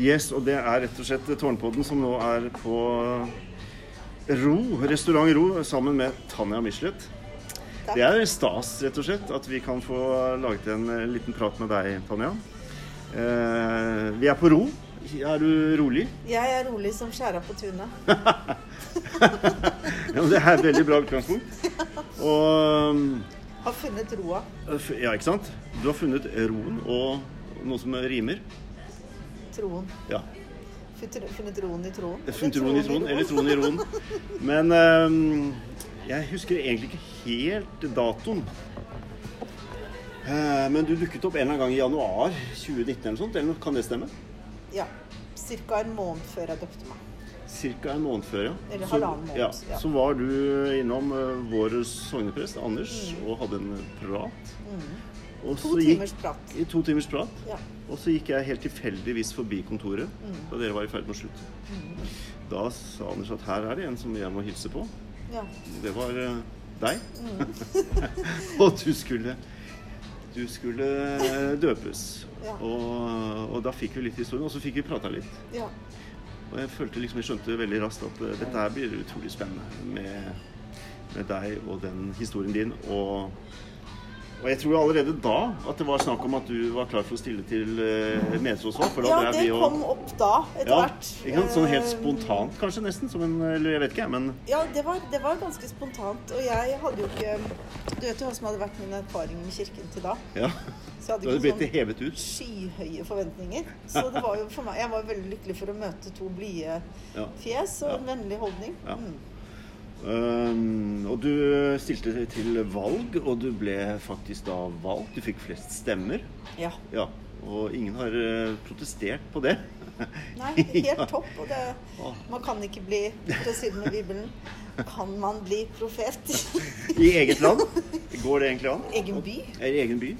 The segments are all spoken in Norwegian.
Yes, og det er rett og slett Tårnpodden som nå er på Ro, restaurant Ro, sammen med Tanja Michelet. Det er stas, rett og slett, at vi kan få laget en eh, liten prat med deg, Tanja. Eh, vi er på Ro. Er du rolig? Jeg er rolig som skjæra på tunet. Ja, det er et veldig bra utgangspunkt. Og Har funnet roa. Ja, ikke sant? Du har funnet roen og noe som rimer. Troen. Ja. Funnet roen i troen. Funnet roen i troen, eller troen i roen. Men um, jeg husker egentlig ikke helt datoen. Eh, men du dukket opp en eller annen gang i januar 2019 eller sånt, eller kan det stemme? Ja. Ca. en måned før jeg døpte meg. Cirka en måned før, ja. Eller Så- halvannen måned, Ja, ja. Så var du innom uh, vår sogneprest Anders og hadde en prat. Og Mm. To så gikk- timers prat. I to timers prat. Ja. Og så gikk jeg helt tilfeldigvis forbi kontoret Mm. da dere var i ferd med å slutte. Da sa Anders at her er det en som jeg må hilse på. ja. Det var eh, deg. Mm. og du skulle Du skulle eh, døpes. Ja. Og, og da fikk vi litt historie, og så fikk vi prata litt. ja. Og jeg følte liksom, jeg skjønte veldig raskt at eh, dette her blir utrolig spennende med, med deg og den historien din. Og, og jeg tror allerede da at det var snakk om at du var klar for å stille til uh, Nesås òg. ja, det vi og- kom opp da, etter ja, hvert. ikke sant? Sånn helt Eh, spontant kanskje, nesten. Som en, eller jeg vet ikke, men Ja, det var, det var ganske spontant. Og jeg hadde jo ikke Du vet jo hva som hadde vært min erfaring med kirken til da. ja. Så jeg hadde ikke sånn hevet ut. skyhøye forventninger. Så det var jo for meg Jeg var veldig lykkelig for å møte to blide fjes og en vennlig holdning. Mm. Um, og du stilte til valg, og du ble faktisk da valgt. Du fikk flest stemmer. Ja. Ja, Og ingen har eh, protestert på det. Nei, helt topp. Og det, man kan ikke bli, for å si det med Bibelen, kan man bli profet I eget land. Går det egentlig an? egen by? Egen by.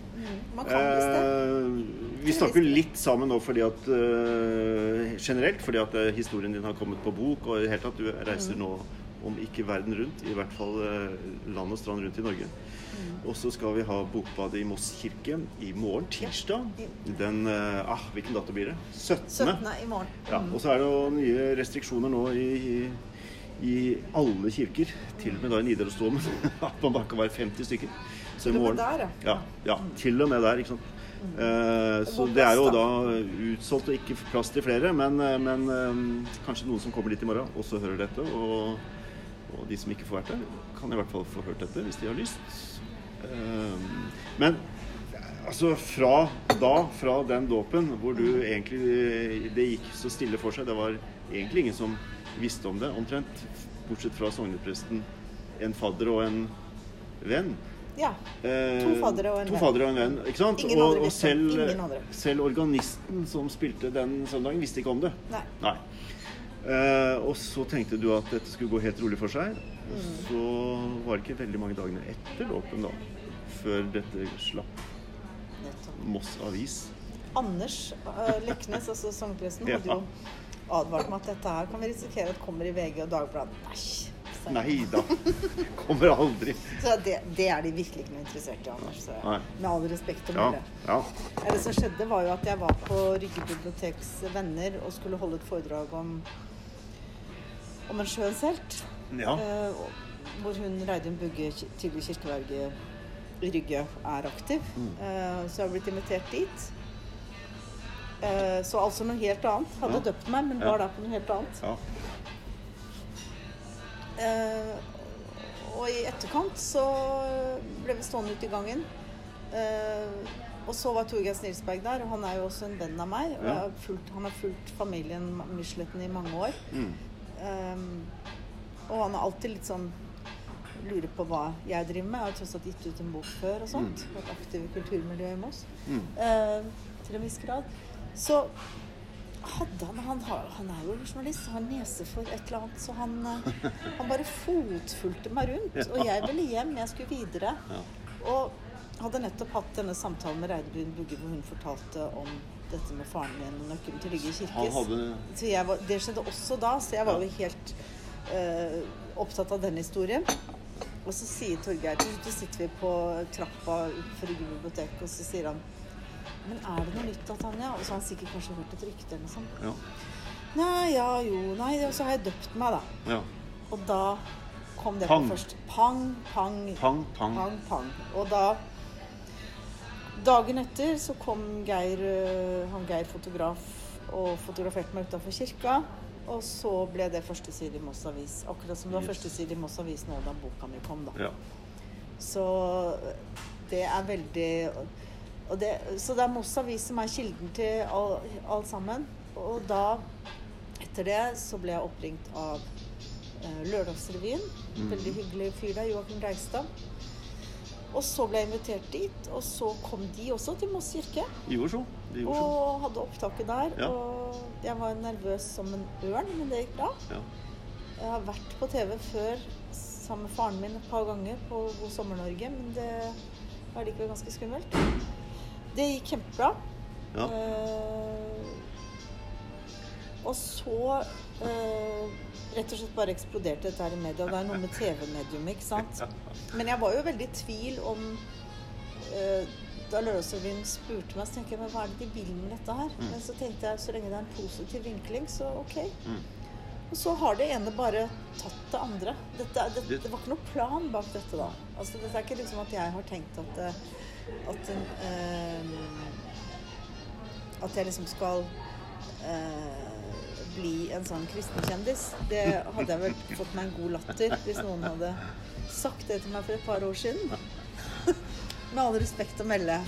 Man kan visst det. Eh, vi snakker litt sammen nå fordi at uh, generelt fordi at historien din har kommet på bok, og i det hele tatt du reiser Mm. nå om ikke verden rundt, i hvert fall eh, land og strand rundt i Norge. Mm. Og så skal vi ha bokbadet i Moss kirke i morgen, tirsdag. Den eh, ah, Hvilken dato blir det? 17. 17. i morgen. Ja, og så er det jo nye restriksjoner nå i, i, i alle kirker. Til og med da i Nidarosdomen. At man bare kan være 50 stykker. Så i morgen- der, ja. ja. Ja, til og med der, ikke sant. Eh, så det er jo da utsolgt og ikke plass til flere. Men, men eh, kanskje noen som kommer dit i morgen, også hører dette. Og, og de som ikke får vært der, kan i hvert fall få hørt dette hvis de har lyst. Eh, men altså fra da, fra den dåpen, hvor du egentlig Det gikk så stille for seg. Det var egentlig ingen som visste om det, omtrent. Bortsett fra sognepresten, en fadder og en venn. Ja. To faddere og en to venn. faddere og en venn. Ikke sant? Ingen og, andre og visste. selv, Ingen andre. selv organisten som spilte den søndagen, visste ikke om det. Nei. Nei. Eh, og så tenkte du at dette skulle gå helt rolig for seg. Og Mm. så var det ikke veldig mange dagene etter dåpen, da, før dette slapp Moss Avis. Anders uh, Leknes, altså sangpresten, hadde Ja. jo advart meg at dette her kan vi risikere at kommer i VG og Dagbladet. Nei. Nei da. Kommer aldri. Så det, det er de virkelig ikke noe interessert i, Anders. Så med all respekt å melde. ja. Ja, Det som skjedde, var jo at jeg var på Rygge biblioteks venner og skulle holde et foredrag om, om en sjøens ja. Eh, hvor hun Reidun Bugge, ki- tidligere kirkeverge i Rygge, er aktiv. Mm. Eh, så jeg har blitt invitert dit. Eh, så altså noe helt annet. Hadde Ja. døpt meg, men Ja. var der på noe helt annet. ja. Eh, og i etterkant så ble vi stående ute i gangen. Eh, og så var Torgeir Snilsberg der, og han er jo også en venn av meg. Og har fulgt, han har fulgt familien Michelet i mange år. Mm. Um, og han er alltid litt sånn Lurer på hva jeg driver med. Jeg har tross alt gitt ut en bok før og sånt. Vært aktiv i kulturmiljøet i Moss. Mm. Uh, til en viss grad. Så hadde han Han, har, han er jo journalist, har nese for et eller annet, så han, eh, han bare fotfulgte meg rundt. Og jeg ville hjem, jeg skulle videre. Ja. Og hadde nettopp hatt denne samtalen med Reidun Bugge hvor hun fortalte om dette med faren min og nøkkelen til Rygge kirke. Han hadde Så jeg var, det skjedde også da, så jeg var jo helt eh, opptatt av den historien. Og så sier Torgeir til slutt sitter vi på trappa utenfor Rygge bibliotek, og så sier han Men er det noe nytt da, Tanja? Og så har han sikkert kanskje hørt et rykte eller noe sånt. Ja. Nei, ja, jo, nei, og så har jeg døpt meg, da. ja. Og da kom det Pang. på først. Pang, pang, Pang, pang. pang, pang. Og da Dagen etter så kom Geir, øh, han Geir fotograf og fotograferte meg utafor kirka. Og så ble det førsteside i Moss Avis. Akkurat som det var førsteside i Moss Avis nå da boka mi kom, da. Ja. Så det er veldig det, Så det er Moss Avis som er kilden til all- alt sammen. Og da, etter det, så ble jeg oppringt av eh, Lørdagsrevyen. Mm. Veldig hyggelig fyr der, Joakim Reistad. Og så ble jeg invitert dit, og så kom de også til Moss kirke. Og hadde opptaket der. Ja. Og jeg var nervøs som en ørn, men det gikk bra. Ja. Jeg har vært på TV før sammen med faren min et par ganger på God sommer-Norge, men det var likevel ganske skummelt. Det gikk kjempebra. Ja. Eh, og så eh, rett og slett bare eksploderte dette her i media. Det er noe med TV-mediumet, ikke sant. Men jeg var jo veldig i tvil om eh, Da Lørdagsrevyen spurte meg, så tenkte jeg men hva er det de vil med dette her? Mm. Men så tenkte jeg så lenge det er en positiv vinkling, så ok. Mm. Og så har det ene bare tatt det andre. Dette, det, Det- det var ikke noe plan bak dette da. Altså, dette er ikke liksom at jeg har tenkt at, eh, at eh, At jeg liksom skal eh, bli en sånn kristenkjendis. Det hadde jeg vel fått meg en god latter hvis noen hadde sagt det til meg for et par år siden. Med all respekt å melde.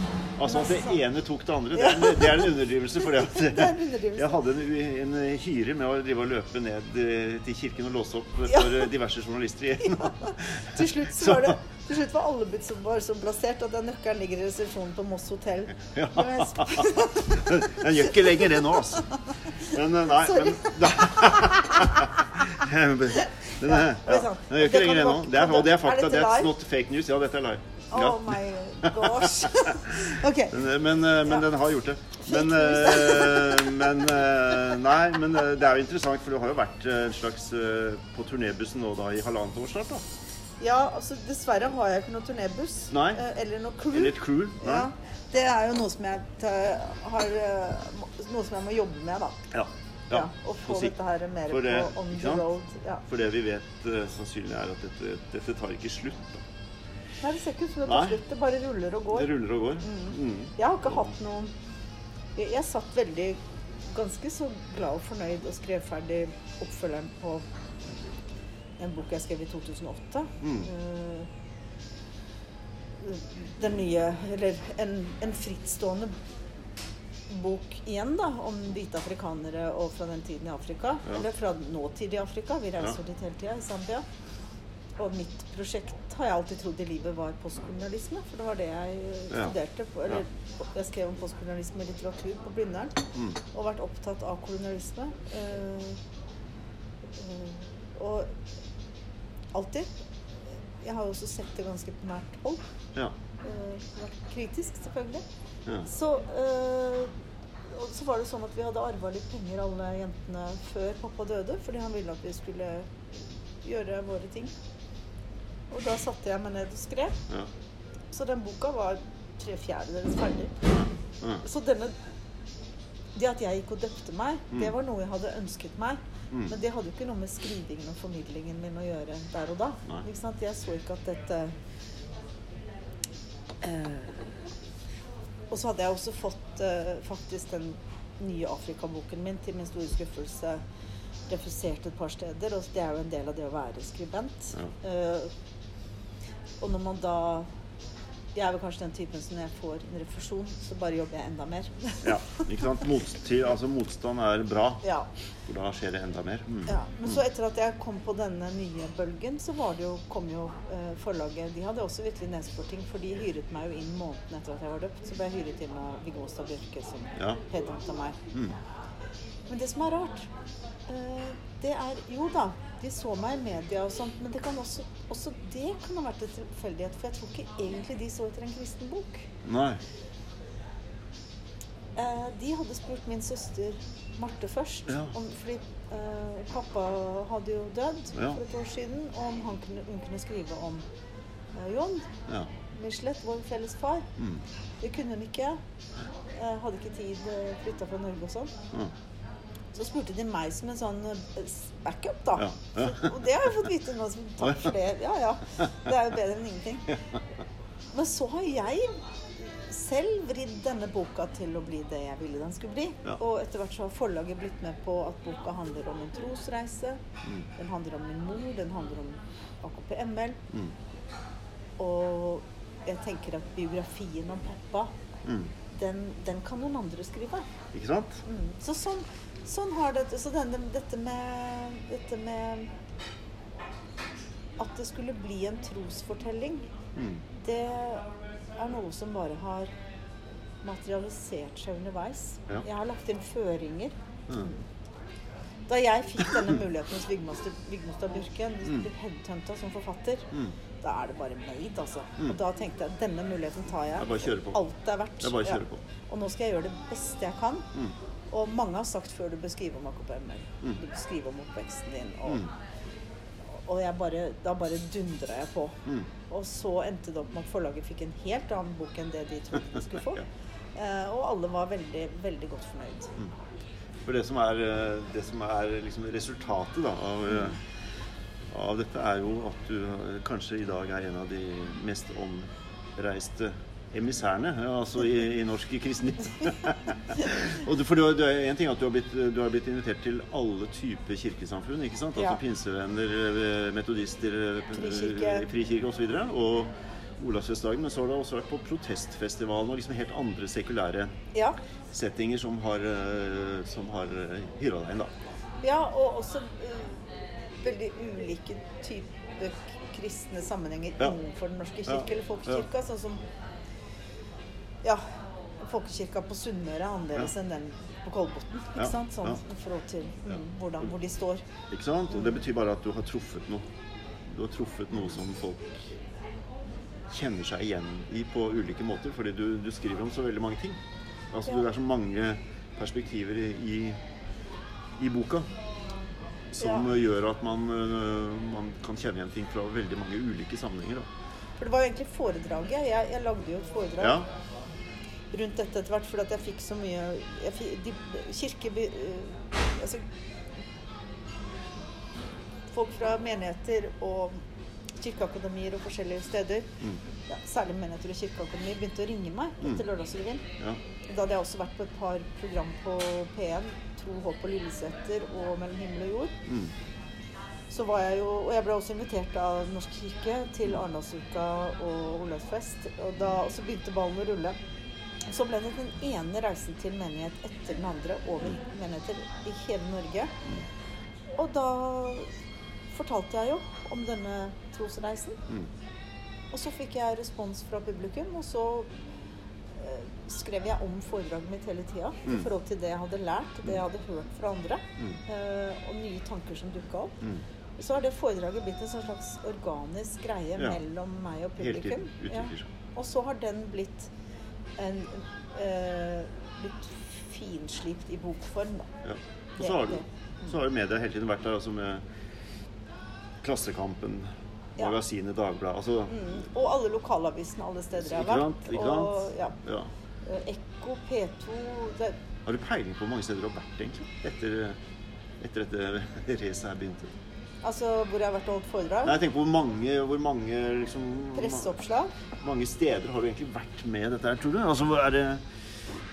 Altså at det altså- ene tok det andre, det er, en- det er en underdrivelse. For Det er underdrivelse. jeg hadde en, en hyre med å drive og løpe ned eh, til kirken og låse opp for Ja. eh, diverse journalister igjen. Til slutt, så var det, til slutt var alle som så, bare så plassert, at den nøkkelen ligger i resepsjonen på Moss hotell. Ja. Det Den gjør ikke lenger det nå, altså. Men eh, nei, Sorry. men Den, er- det er ja, den gjør ikke lenger det nå. Det er, og det er Er fakta. That's live? not fake news. Ja, dette er live. Oh Ja. my gosh. OK. Men, men, men Ja. den har gjort det. Men, eh, men eh, Nei, men eh, det er jo interessant, for du har jo vært eh, en slags eh, på turnébussen nå da i halvannet år snart. da. Ja, altså dessverre har jeg ikke noe turnébuss. Nei. eh, Eller noe crew. Eller et crew. Nei? Ja, det er jo noe som jeg har eh, Noe som jeg må jobbe med, da. Ja. Ja, og få si. dette her mer det- på on the road. Ja. For det vi vet eh, sannsynlig er at dette, dette tar ikke slutt. da. Nei, det ser ikke ut som det er tar slutt. Det bare ruller og går. Det ruller og går. Mm. Mm. Jeg har ikke hatt noen Jeg, jeg satt veldig ganske så glad og fornøyd og skrev ferdig oppfølgeren på en bok jeg skrev i 2008. Mm. Eh, den nye Eller en, en frittstående bok igjen, da, om hvite afrikanere og fra den tiden i Afrika. Ja. Eller fra nåtid i Afrika. Vi reiser Ja. dit hele tida, i Zambia. Og mitt prosjekt har jeg alltid trodd i livet var postkolonialisme. For det var det jeg studerte. På, eller jeg skrev om postkolonialisme i litteratur på Blindern. Mm. Og vært opptatt av kolonialisme. Uh, uh, og alltid. Jeg har jo også sett det ganske på nært hold. Ja. Uh, vært kritisk, selvfølgelig. ja. Så, eh, og så var det sånn at vi hadde arva litt penger, alle jentene, før pappa døde. Fordi han ville at vi skulle gjøre våre ting. Og da satte jeg meg ned og skrev. ja. Så den boka var tre fjerdedeles ferdig. ja. Så denne Det at jeg gikk og døpte meg, Mm. det var noe jeg hadde ønsket meg. Mm. Men det hadde jo ikke noe med skrivingen og formidlingen min å gjøre der og da. Jeg så ikke at dette eh, Og så hadde jeg også fått eh, faktisk den nye Afrikaboken min til min store skuffelse refusert et par steder. Og det er jo en del av det å være skribent. Ja. Eh, og når man da Jeg er vel kanskje den typen som når jeg får en refusjon, så bare jobber jeg enda mer. ja. Ikke sant? Mottil, altså, motstand er bra, ja. for da skjer det enda mer. Mm. Ja, men så etter at jeg kom på denne nye bølgen, så var det jo, kom jo eh, forlaget De hadde også virkelig nedsporting, for de hyret meg jo inn måneden etter at jeg var døpt. Så ble jeg hyret inn av Viggo Åstad Bjørke, som Ja. headhunta meg. Mm. Men det som er rart, eh, det er Jo da, de så meg i media og sånt, men det kan også, også det kan ha vært en tilfeldighet. For jeg tror ikke egentlig de så etter en kristen bok. Nei. Eh, de hadde spurt min søster Marte først, Ja. om, fordi eh, pappa hadde jo dødd Ja. for et år siden, og om han kunne, hun kunne skrive om eh, John. Ja. Michelet, vår felles far. Mm. Det kunne hun ikke. Eh, hadde ikke tid, uh, flytta fra Norge og sånn. Ja. Så spurte de meg som en sånn eh, backup, da. Ja, ja. Så, og det har jeg fått vite nå. Som takk for det. Ja ja. Det er jo bedre enn ingenting. Men så har jeg selv vridd denne boka til å bli det jeg ville den skulle bli. Ja. Og etter hvert så har forlaget blitt med på at boka handler om en trosreise. Mm. Den handler om min mor, den handler om AKP-ML. Mm. Og jeg tenker at biografien om pappa, Mm. den, den kan noen andre skrive. Ikke sant? Mm. Så sånn, sånn har det Så denne, dette med Dette med at det skulle bli en trosfortelling, Mm. det er noe som bare har materialisert seg underveis. Ja. Jeg har lagt inn føringer. Mm. Da jeg fikk denne muligheten hos Vigmostad Bjørken, headhunta som forfatter, Mm. Da er det bare made, altså. Mm. Og da tenkte jeg denne muligheten tar jeg. Det er. Alt det er verdt. Det er bare å Ja. kjøre på. Og nå skal jeg gjøre det beste jeg kan. Mm. Og mange har sagt før du bør skrive om AKP-ML. Mm. Du bør skrive om oppveksten din. Og, Mm. og jeg bare, da bare dundra jeg på. Mm. Og så endte det opp med at forlaget fikk en helt annen bok enn det de trodde de skulle få. Eh, og alle var veldig, veldig godt fornøyd. Mm. For det som er, eh, det som er liksom resultatet da, av, eh, av dette, er jo at du eh, kanskje i dag er en av de mest omreiste emissærene altså i, i norsk kristenhet. For du, du en ting er at du har, blitt, du har blitt invitert til alle typer kirkesamfunn. ikke sant? Altså Ja. Pinsevenner, eh, metodister, eh, Frikirke. frikirke osv. Og, og Olavsfestdagen. Men så har du også vært på protestfestivalen og liksom helt andre sekulære Ja. settinger som har, eh, som har hyra deg inn, da. ja, og også eh, veldig ulike typer kristne sammenhenger Ja. innenfor Den norske Ja. eller folkekirka. Sånn som ja, folkekirka på Sunnmøre er annerledes enn den på Kolbotn. Ikke Ja. sant? Sånn Ja. i forhold til mm, hvordan, hvor de står. Ikke sant? Og det betyr bare at du har truffet noe. Du har truffet noe som folk kjenner seg igjen i på ulike måter, fordi du, du skriver om så veldig mange ting. Altså Ja. Det er så mange perspektiver i, i, i boka som Ja. gjør at man, øh, man kan kjenne igjen ting fra veldig mange ulike sammenhenger. Da. For det var jo egentlig foredraget. Jeg, jeg lagde jo et foredrag Ja, rundt dette etter hvert fordi at jeg fikk så mye jeg fikk, de, kirke, eh, altså, Folk fra menigheter og kirkeakademier og forskjellige steder, mm, ja, særlig menigheter og kirkeøkonomi, begynte å ringe meg Mm. etter Lørdagsrevyen. ja, Da hadde jeg også vært på et par program på P1, Tro, håp og Lilleseter og Mellom himmel og jord. mm, Så var jeg jo, og jeg ble også invitert av Norsk kirke til Arendalsuka og Olavsfest. Og, da, og så begynte ballen å rulle. Så ble det den ene reisen til menighet etter den andre over menigheter i hele Norge. Og da fortalte jeg jo om denne trosreisen. mm, Og så fikk jeg respons fra publikum, og så eh, skrev jeg om foredraget mitt hele tida i Mm. forhold til det jeg hadde lært, det jeg hadde hørt fra andre, mm, eh, og nye tanker som dukka opp. mm. Så har det foredraget blitt en sånn slags organisk greie Ja. mellom meg og publikum. Ja. Og så har den blitt en eh, blitt finslipt i bokform, da. Ja. Og så har, du, så har jo media hele tiden vært der, altså med Klassekampen, Ja. magasinet Dagbladet altså, Mm. Og alle lokalavisene alle steder jeg har sant? vært. Ikke Og ja, ja. eh, Ekko, P2 det, Har du peiling på hvor mange steder du har vært, egentlig? Etter, etter dette racet her begynte? Altså hvor jeg har vært og holdt foredrag. Nei, jeg tenker på hvor mange, hvor mange liksom, Presseoppslag. mange steder har du egentlig vært med dette her, tror du? Altså, er, det,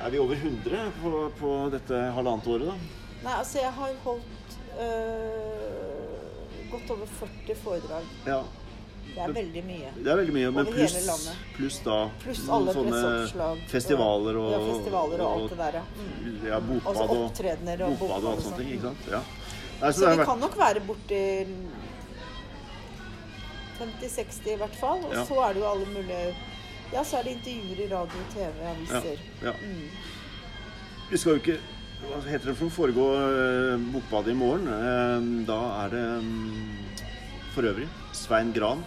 er vi over 100 på, på dette halvannet året, da? Nei, altså jeg har holdt øh, godt over 40 foredrag. Ja, Det er veldig mye. det er veldig mye. Men pluss, plus da Pluss alle sånne festivaler og, ja, festivaler og alt det der, ja. Mm. Ja, bokbad Altså og opptredener og bokbad og og sånne sånn. ting. ikke sant? Ja. Nei, så Så det vi vært kan nok være borti 50-60 i hvert fall. Og Ja. så er det jo alle mulige Ja, så er det intervjuer i radio, TV, aviser. ja. Mm. Vi skal jo ikke Hva heter det for å foregå eh, bokbadet i morgen? Eh, da er det mm, for øvrig Svein Gran,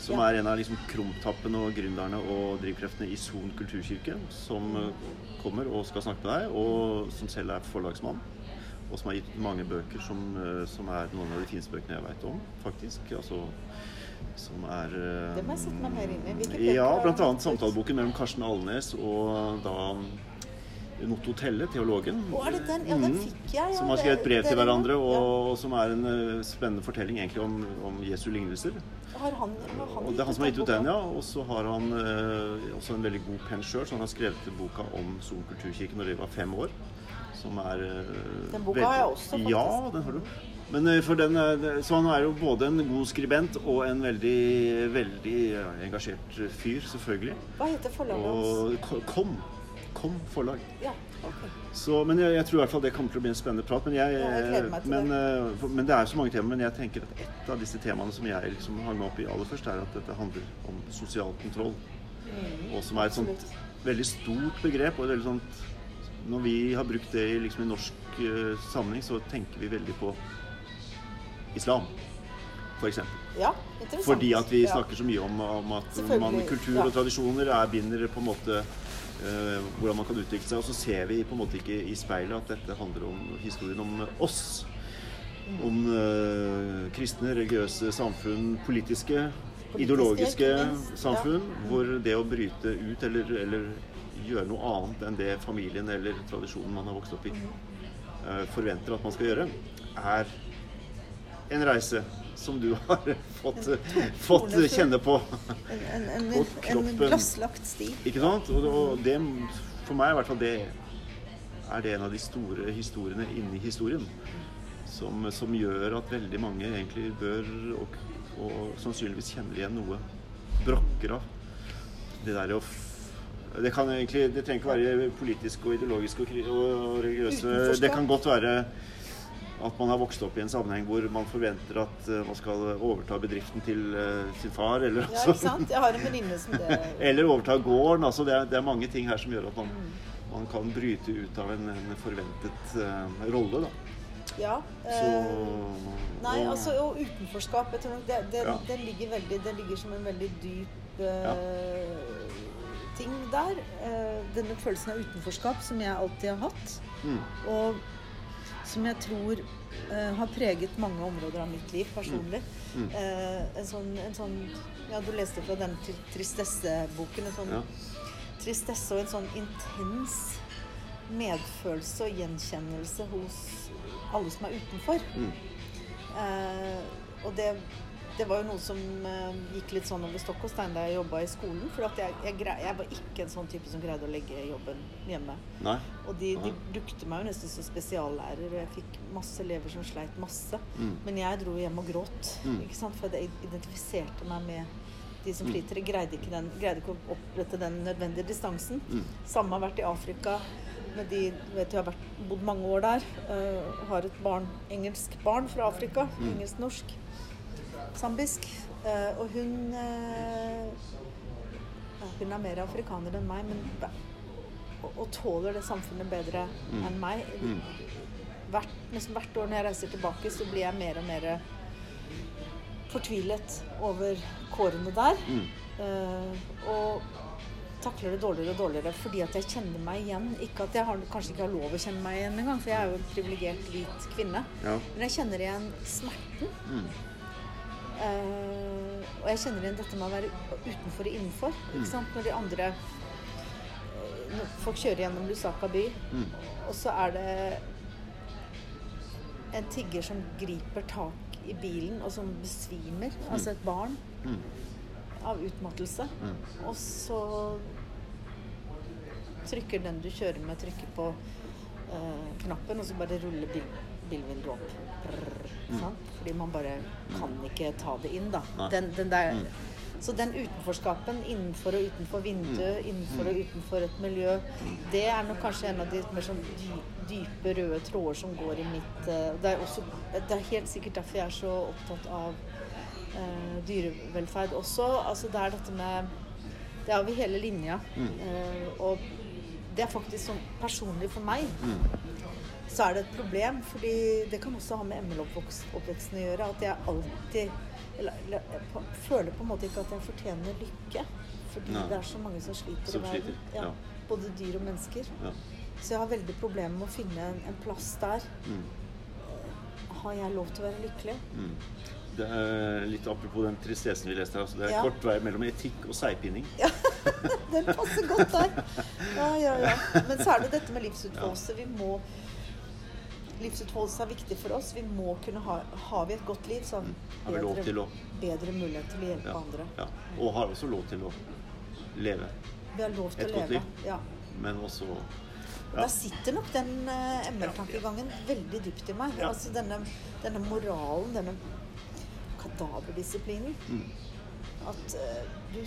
som er en av liksom krumtappene og gründerne og drivkreftene i Son kulturkirke, som eh, kommer og skal snakke med deg, og som selv er forlagsmann. Og som har gitt mange bøker som, som er noen av de fineste bøkene jeg veit om, faktisk. Altså Som er Det må jeg sette meg her inne. Hvilke Ja, bøker Ja, blant annet samtaleboken mellom Karsten Alnes og da Notto Telle, teologen. Å, er det den? Ja, den Mhm. fikk jeg. Ja, Som har skrevet brev til hverandre, ja. og som er en eh, spennende fortelling egentlig om, om Jesu lignelser. Har han, har han Og det er han som har gitt ut den, ja. Og så har han eh, også en veldig god penn sjøl, så han har skrevet boka om Son kulturkirke når de var fem år. Som er eh, Den boka veldig- har jeg også, faktisk. Ja, den har du. Men eh, for den, eh, Så han er jo både en god skribent og en veldig, veldig engasjert fyr, selvfølgelig. Hva heter forlaget hans? Og Kom. Kom forlag. Ja, okay. Så, men jeg, jeg tror i hvert fall det kommer til å bli en spennende prat. Men, jeg, Ja, jeg meg til men, det. eh, for- men det er så mange temaer. Men jeg tenker at et av disse temaene som jeg liksom hang meg opp i aller først, er at dette handler om sosial kontroll. og som er et sånt Mm, absolutt. veldig stort begrep. og veldig sånt Når vi har brukt det i, liksom, i norsk uh, sammenheng, så tenker vi veldig på islam, f.eks. Ja. Fordi at vi snakker så mye om, om at man, kultur og tradisjoner er binder på en måte hvordan man kan utvikle seg. Og så ser vi på en måte ikke i speilet at dette handler om historien om oss. Om eh, kristne, religiøse samfunn, politiske, Politiske, ideologiske samfunn. Ja. Hvor det å bryte ut eller, eller gjøre noe annet enn det familien eller tradisjonen man har vokst opp i, Mm. eh, forventer at man skal gjøre, er en reise som du har fått, fått kjenne på. En, en, en, en glasslagt sti. Ikke sant? Og, og det, for meg i hvert fall, det er det en av de store historiene inni historien. Som, som gjør at veldig mange egentlig bør, og, og sannsynligvis kjenner igjen noe brokker av. Det der å det kan egentlig, det trenger ikke være politisk og ideologisk og, og religiøse. Det kan godt være at man har vokst opp i en sammenheng hvor man forventer at eh, man skal overta bedriften til eh, sin far, eller Ja, altså- ikke sant? Jeg har en venninne som det eller overta gården. Altså det, er, det er mange ting her som gjør at man, Mm. man kan bryte ut av en, en forventet uh, rolle. Da. Ja. Så, eh, Nei, og- altså og utenforskap jeg tror nok det, det, Ja. det, ligger veldig, det ligger som en veldig dyp eh, Ja. ting der. Eh, denne følelsen av utenforskap som jeg alltid har hatt. mm, Og som jeg tror uh, har preget mange områder av mitt liv personlig. Mm. Uh, en, sånn, en sånn Ja, du leste fra den Tri- Tristesse-boken. En sånn ja. tristesse og en sånn intens medfølelse og gjenkjennelse hos alle som er utenfor. Mm, Uh, og det, det var jo noe som eh, gikk litt sånn over stokk og stein da jeg jobba i skolen. For at jeg, jeg, jeg var ikke en sånn type som greide å legge jobben hjemme. Nei. Og de, de brukte meg jo nesten som spesiallærer, og jeg fikk masse elever som sleit masse. Mm. Men jeg dro hjem og gråt, Mm. ikke sant? for jeg identifiserte meg med de som Mm. sliter. Jeg greide ikke, den, greide ikke å opprette den nødvendige distansen. Mm. Samme har vært i Afrika. Med de, du vet, jeg har vært, bodd mange år der. Uh, har et barn, engelsk barn fra Afrika. Mm. Engelsk-norsk. Zambisk. Eh, og hun eh, ja, Hun er mer afrikaner enn meg, men og, og tåler det samfunnet bedre Mm. enn meg. Mm. Hvert, nesten hvert år når jeg reiser tilbake, så blir jeg mer og mer fortvilet over kårene der. Mm. Uh, og takler det dårligere og dårligere fordi at jeg kjenner meg igjen. Ikke at jeg har, kanskje ikke har lov å kjenne meg igjen engang, for jeg er jo en privilegert hvit kvinne. Ja. Men jeg kjenner igjen smerten. Mm. Eh, og jeg kjenner igjen dette med å være utenfor og innenfor. Mm. Ikke sant? Når de andre eh, når Folk kjører gjennom Lusaka by, Mm. og så er det en tigger som griper tak i bilen, og som besvimer. Altså et barn Mm. av utmattelse. Mm. Og så trykker den du kjører med, trykker på uh, knappen, og så bare ruller bil, bilvinduet opp. Brrr, sant? Fordi man bare kan ikke ta det inn, da. Den, den der, Mm. Så den utenforskapen innenfor og utenfor vinduet, innenfor og utenfor et miljø, det er nok kanskje en av de mer sånn dy, dype røde tråder som går i mitt eh, det, er også, det er helt sikkert derfor jeg er så opptatt av eh, dyrevelferd også. Altså det er dette med Det er over hele linja. Mm. Eh, og det er faktisk sånn personlig for meg Mm. Så er det et problem, fordi det kan også ha med ML-oppveksten å gjøre. At jeg alltid eller, eller, føler på en måte ikke at jeg fortjener lykke. Fordi Nei. det er så mange som sliter Som i verden. sliter, ja. Både dyr og mennesker. Ja. Så jeg har veldig problemer med å finne en, en plass der. Mm. Har jeg lov til å være lykkelig? Mm. Det er litt apropos den tristesen vi leste her. Altså det er Ja. kort vei mellom etikk og seigpining. Ja, den passer godt der. Ja, ja, ja. Men så er det dette med livsutfoldelse. Vi må Livsutfoldelse er viktig for oss. Vi må kunne ha Har vi et godt liv, så har vi lov til bedre, å bedre mulighet til å hjelpe ja, andre. ja. Og har også lov til å leve. Vi har lov til Et å leve. liv. Ja. Men også Og Ja. Der sitter nok den uh, ML-tankegangen veldig dypt i meg. Altså denne, denne moralen, denne kadaverdisiplinen. Mm. At uh, du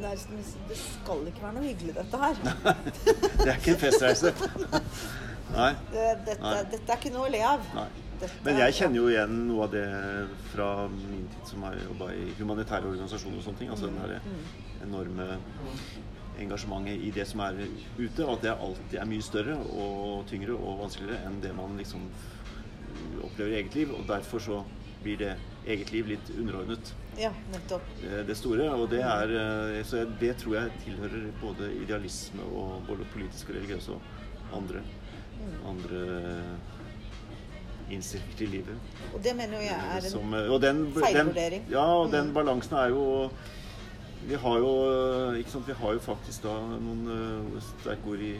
det, det skal ikke være noe hyggelig, dette her. Det er ikke en festreise. Nei. Dette, Nei. dette er ikke noe å le av. Nei. Dette Men jeg kjenner jo igjen noe av det fra min tid som har jobba i humanitære organisasjoner og sånne ting. Altså den her enorme engasjementet i det som er ute, og at det alltid er mye større og tyngre og vanskeligere enn det man liksom opplever i eget liv. Og derfor så blir det eget liv litt underordnet Ja, nettopp. eh, det store. Og det er eh, Så det tror jeg tilhører både idealisme og både politisk og religiøs og andre, andre innstillinger til livet. Og det mener jo jeg er en Som, og den, feilvurdering. Den, ja, og den Mm. balansen er jo Vi har jo ikke sant, vi har jo faktisk da noen uh, sterke ord i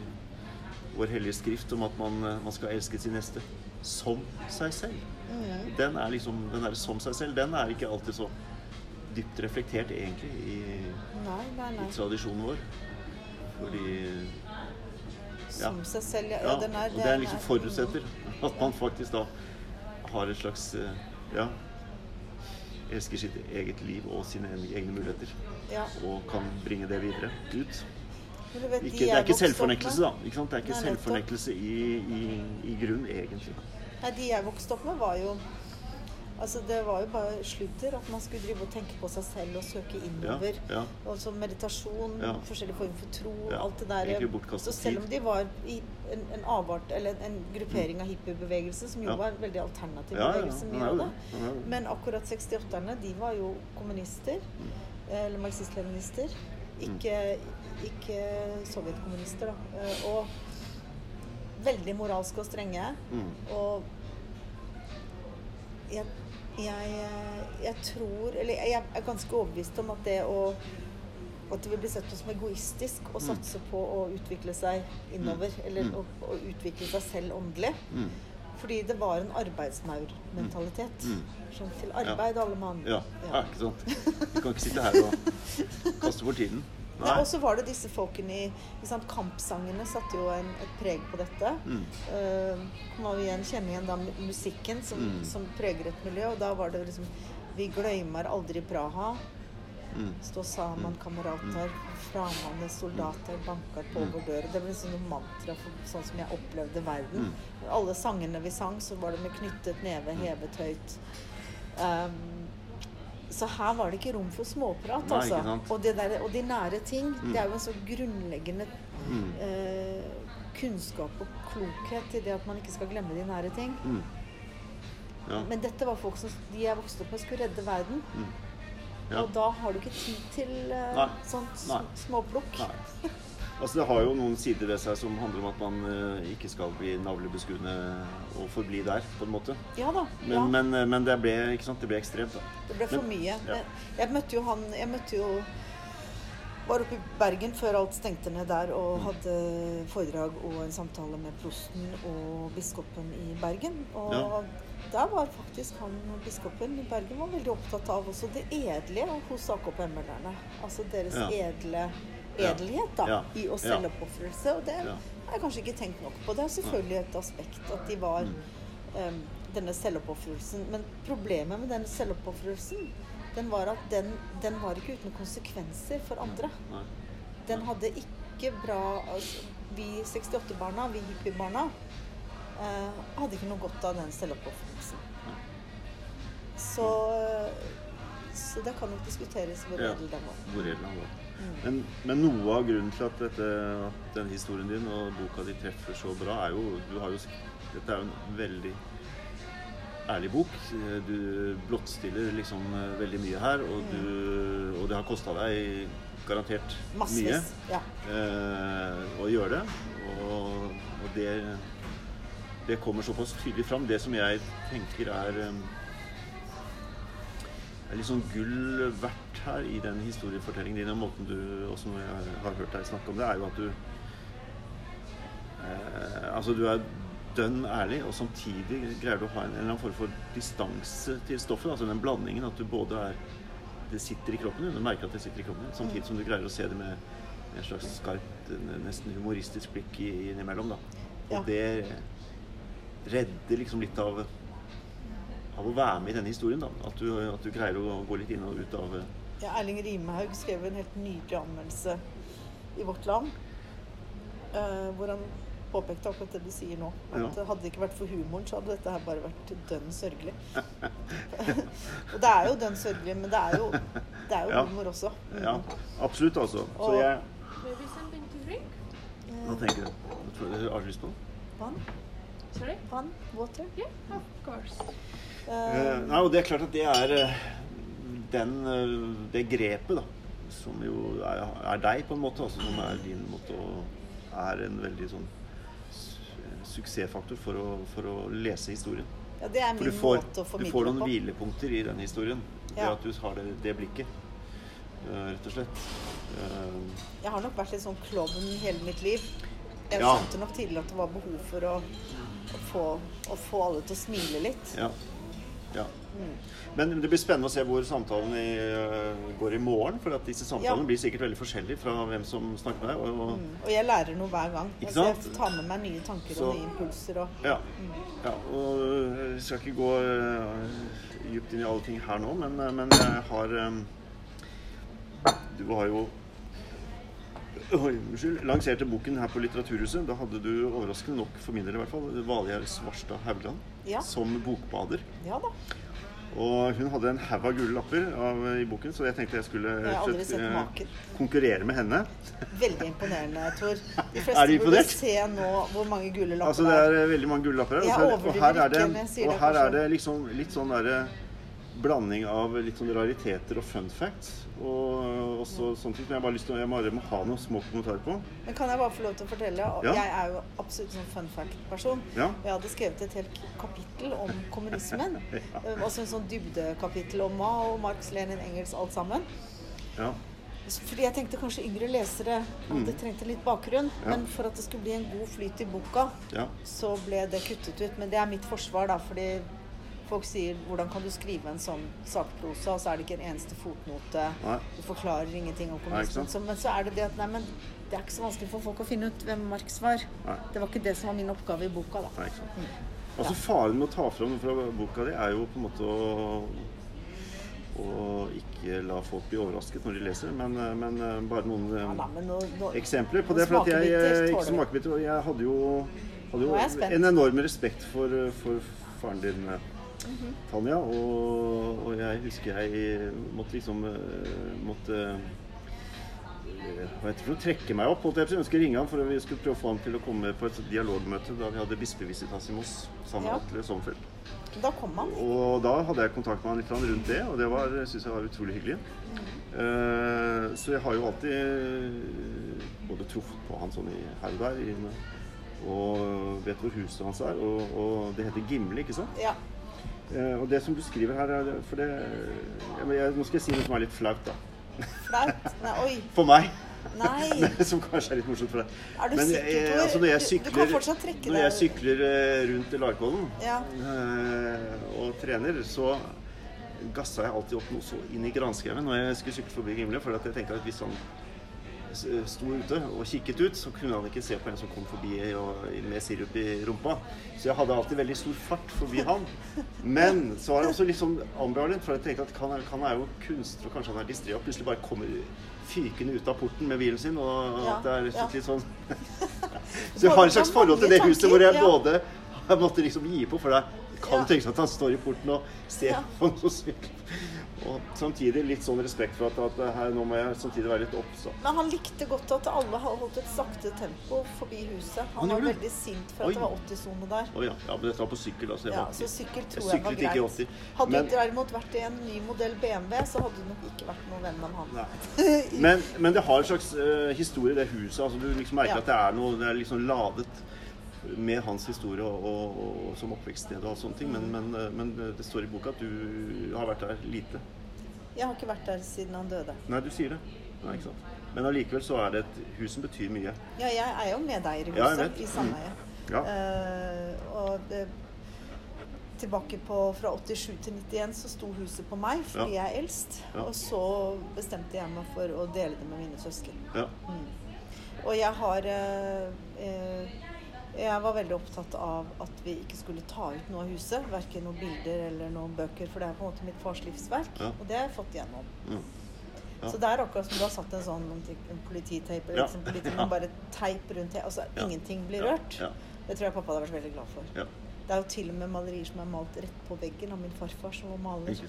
vår hellige skrift om at man, uh, man skal elske sin neste som seg selv. Mm. Den er liksom, den er som seg selv, den er ikke alltid så dypt reflektert egentlig i, Nei, nei, nei. i tradisjonen vår. Fordi Som seg selv, ja. ja, ja den er, og det er liksom forutsetter at man faktisk da har et slags uh, ja, elsker sitt eget liv og sine egne muligheter. Ja. Og kan bringe det videre ut. Vet, Ikke, det er ikke selvfornektelse, da. Ikke sant? Det er ikke selvfornektelse i, i, i grunn, egentlig. Nei, de jeg vokste opp med, var jo Altså, det var jo bare sludder. At man skulle drive og tenke på seg selv og søke innover. Ja, ja. Og så meditasjon, Ja. forskjellige former for tro, alt det der. Så selv om de var i en, en avart, eller en gruppering av hippiebevegelse, som jo var veldig alternativ bevegelse, mye av det. Men akkurat 68-erne, de var jo kommunister. Mm. Eller marxist-leninister. Ikke, ikke sovjetkommunister, da. Og veldig moralske og strenge. Mm. Og jeg, jeg, jeg tror Eller jeg er ganske overbevist om at det å at det vil bli sett på som egoistisk å satse på å utvikle seg innover. Eller Mm. å, å utvikle seg selv åndelig. Mm. Fordi det var en arbeidsmaurmentalitet. Mm. Sånn til arbeid, alle mann. Ja, ja, ikke sant. Vi kan ikke sitte her og kaste bort tiden. Nei, og så var det disse folkene i sant, Kampsangene satte jo en, et preg på dette. Mm. Uh, man igjen kjenne igjen da musikken som, Mm. som preger et miljø. Og da var det liksom Vi glemmer aldri Praha. Mm. Stå sammen, kamerater. Framande soldater banker på Mm. vår dør. Det ble liksom noe mantra for sånn som jeg opplevde verden. Mm. Alle sangene vi sang, så var det med knyttet neve, hevet høyt. Um, så her var det ikke rom for småprat, Nei, altså. Og, det der, og de nære ting. Mm. Det er jo en så grunnleggende Mm. eh, kunnskap og klokhet i det at man ikke skal glemme de nære ting. Mm. Ja. Men dette var folk som de jeg vokste opp med, skulle redde verden. Mm. Ja. Og da har du ikke tid til eh, Nei. sånt Nei. småplukk. Altså Det har jo noen sider ved seg som handler om at man uh, ikke skal bli navlebeskuende og forbli der, på en måte. Ja da. Men, ja. men, eh, men det, ble, ikke sant? det ble ekstremt. da. Det ble for mye. ja. Jeg, møtte jo han Jeg møtte jo var oppe i Bergen før alt stengte ned der og Mm. hadde foredrag og en samtale med prosten og biskopen i Bergen. Og Ja. der var faktisk han biskopen i Bergen var veldig opptatt av også det edle hos AKP-melderne. Altså deres edle. Edelhet da, Ja. i å selvoppofrelse. Og det har jeg kanskje ikke tenkt nok på. Det er selvfølgelig et aspekt at de var um, denne selvoppofrelsen. Men problemet med den selvoppofrelsen, den var at den, den var ikke uten konsekvenser for andre. Den hadde ikke bra altså, Vi 68-barna, vi hippiebarna, uh, hadde ikke noe godt av den selvoppofrelsen. Så, så det kan nok diskuteres hvor edel den var. Hvor edel den var. Mm. Men, men noe av grunnen til at, dette, at denne historien din og boka di treffer så bra, er jo du har jo Dette er jo en veldig ærlig bok. Du blottstiller liksom eh, veldig mye her, og, du, og det har kosta deg garantert mye Ja. eh, å gjøre det. Og, og det, det kommer såpass tydelig fram. Det som jeg tenker er eh, er litt sånn gull verdt her i den historiefortellingen din, og måten du, også når jeg har hørt deg snakke om det, er jo at du eh, Altså, du er dønn ærlig, og samtidig greier du å ha en, en eller annen form for distanse til stoffet. Altså den blandingen at du både er Det sitter i kroppen din, du merker at det sitter i kroppen din, samtidig som du greier å se det med en slags skarpt, nesten humoristisk blikk innimellom, da. Og Ja. det redder liksom litt av av å være med i denne historien. da At du, at du greier å gå litt inn og ut av Ja, Erling Rimehaug skrev en helt nydelig anmeldelse i Vårt Land. Uh, hvor han påpekte akkurat det du sier nå. At Ja. hadde det ikke vært for humoren, så hadde dette her bare vært dønn sørgelig. og det er jo dønn sørgelig, men det er jo, det er jo Ja. humor også. Mm. Ja, absolutt, altså. Så Og- jeg to drink? Hva tenker du har du lyst på? Vann? Sorry? Vann? Water? Yeah, of course. Eh, nei, og det er klart at det er eh, den, eh, det grepet, da, som jo er, er deg, på en måte, altså, som er din måte å Er en veldig sånn su- suksessfaktor for å, for å lese historien. ja, det er For min du får, måte å du får noen på. hvilepunkter i den historien Ja. Det at du har det, det blikket, rett og slett. Jeg har nok vært litt sånn klovn hele mitt liv. Jeg Ja. skjønte nok tidligere at det var behov for å, å, få, å få alle til å smile litt. Ja. Ja. Mm. Men det blir spennende å se hvor samtalen i, øh, går i morgen. For at disse samtalene Ja. blir sikkert veldig forskjellige fra hvem som snakker med deg. Og, og, Mm. Og jeg lærer noe hver gang. Ikke Altså, jeg tar med meg nye tanker Så- og nye impulser. Og, ja, ja, og jeg skal ikke gå uh, dypt inn i alle ting her nå, men, men jeg har um, Du har jo Oi, unnskyld. Lanserte boken her på Litteraturhuset. Da hadde du overraskende nok, for min del i hvert fall, Valgjerd Svarstad Haugland Ja. som bokbader. ja da. Og hun hadde en haug av gule lapper av, i boken, så jeg tenkte jeg skulle Jeg slett, eh, konkurrere med henne. Veldig imponerende, Tor. De fleste burde se nå hvor mange gule lapper Altså Det er eh, veldig mange gule lapper her. Og her er det, og her er det liksom litt sånn derre blanding av litt sånn rariteter og fun facts. Og også sånne ting som jeg bare lyst til Jeg bare må ha noen små kommentarer på. Men kan jeg bare få lov til å fortelle? Ja. Jeg er jo absolutt sånn fun fact-person. Ja. Jeg hadde skrevet et helt kapittel om kommunismen. Ja. Også en sånn dybdekapittel om Mao, Marx, Lenin, Engels, alt sammen. Ja. Fordi jeg tenkte kanskje yngre lesere hadde trengt en litt bakgrunn. Mm. Ja. Men for at det skulle bli en god flyt i boka, ja. så ble det kuttet ut. Men det er mitt forsvar, da. Fordi folk sier 'hvordan kan du skrive en sånn sakprosa', og så er det ikke en eneste fotnote. Nei. Du forklarer ingenting om kommunismen. Nei, men så er det det at nei, men det er ikke så vanskelig for folk å finne ut hvem Marx var. Nei. Det var ikke det som var min oppgave i boka, da. Nei, ikke sant. Altså Faren med å ta fram noe fra boka di er jo på en måte å å ikke la folk bli overrasket når de leser, men, men eh, bare noen eh, Ja, da, men nå, nå, eksempler på det. For at jeg, eh, ikke smakebiter, og jeg hadde jo, hadde jo en enorm respekt for, for faren din, eh, Mhm. Tanja. Og, og jeg husker jeg måtte liksom eh, måtte jeg hva heter for noe, trekke meg opp. Jeg ønsker å. Ringe ham for at vi skulle prøve å få ham til å komme på et dialogmøte da vi hadde bispevisitas i Moss sammen med Ja. Atle Sommerfeld. Da kom han. Og da hadde jeg kontakt med han litt rundt det, og det var, synes jeg var utrolig hyggelig. Eh, så jeg har jo alltid eh, både truffet på han sånn i her og der, og vet hvor huset hans er. Og, og det heter Gimle, ikke sant? Ja. Eh, og det som du skriver her, er For det jeg, Nå skal jeg si noe som er litt flaut, da. Flaut. Nei, oi. For meg. Nei. som kanskje er litt morsomt for deg. Er du Men sikker, jeg, altså når jeg Du- du kan fortsatt trekke deg. når jeg sykler eh, rundt i Larkollen Ja. eh, og trener, så gassa jeg alltid opp noe så inn i granskauen når jeg skulle sykle forbi Gimle. For at jeg tenkte at hvis han s- sto ute og kikket ut, så kunne han ikke se på en som kom forbi og, med sirup i rumpa. Så jeg hadde alltid veldig stor fart forbi han. Men så var jeg også litt sånn ambivalent, for jeg tenkte at han han er jo kunstner, og kanskje han er distré, og plutselig bare kommer fykende ut av porten med bilen sin, og at det er ja. litt sånn Så jeg har et slags forhold til det huset hvor jeg både jeg måtte liksom gi på, for det kan Ja. tenke seg at han står i porten og ser Ja. på noe som sykler. Og samtidig litt sånn respekt for at, at her nå må jeg samtidig være litt obs. Men han likte godt at alle har holdt et sakte tempo forbi huset. Han, Han var det? veldig sint for Oi. at det var 80-sone der. Oh, ja. ja, men dette var på sykkel, altså. Jeg Ja, så sykkel tror jeg var greit. 80. Hadde Men- du derimot vært i en ny modell BMW, så hadde du nok ikke vært noen venn av han. Men, men det har en slags uh, historie, det huset. altså Du liksom merker Ja. at det er noe Det er liksom ladet med hans historie og, og, og som oppvekststed og sånne ting. Men, men, eh, men det står i boka at du har vært der lite. Jeg har ikke vært der siden han døde. Nei, du sier det. Nei, ikke sant. Men allikevel så er det et hus som betyr mye. Ja, jeg er jo medeier i huset ja, i sameie. Ja. Uh, og det, tilbake på fra 87 til 91 så sto huset på meg fordi jeg er eldst. Ja. Og så bestemte jeg meg for å dele det med mine søsken. Ja. Og jeg har uh, eh, Jeg var veldig opptatt av at vi ikke skulle ta ut noe av huset. Verken noen bilder eller noen bøker, for det er på en måte mitt fars livsverk. Ja. Og det har jeg fått gjennom. Ja. Ja. Så det er akkurat som du har satt en sånn en polititeip eller liksom politi, men bare teip rundt det. Altså ingenting blir rørt. Det tror jeg pappa hadde vært veldig glad for. ja. Det er jo til og med malerier som er malt rett på veggen av min farfar, som var maler.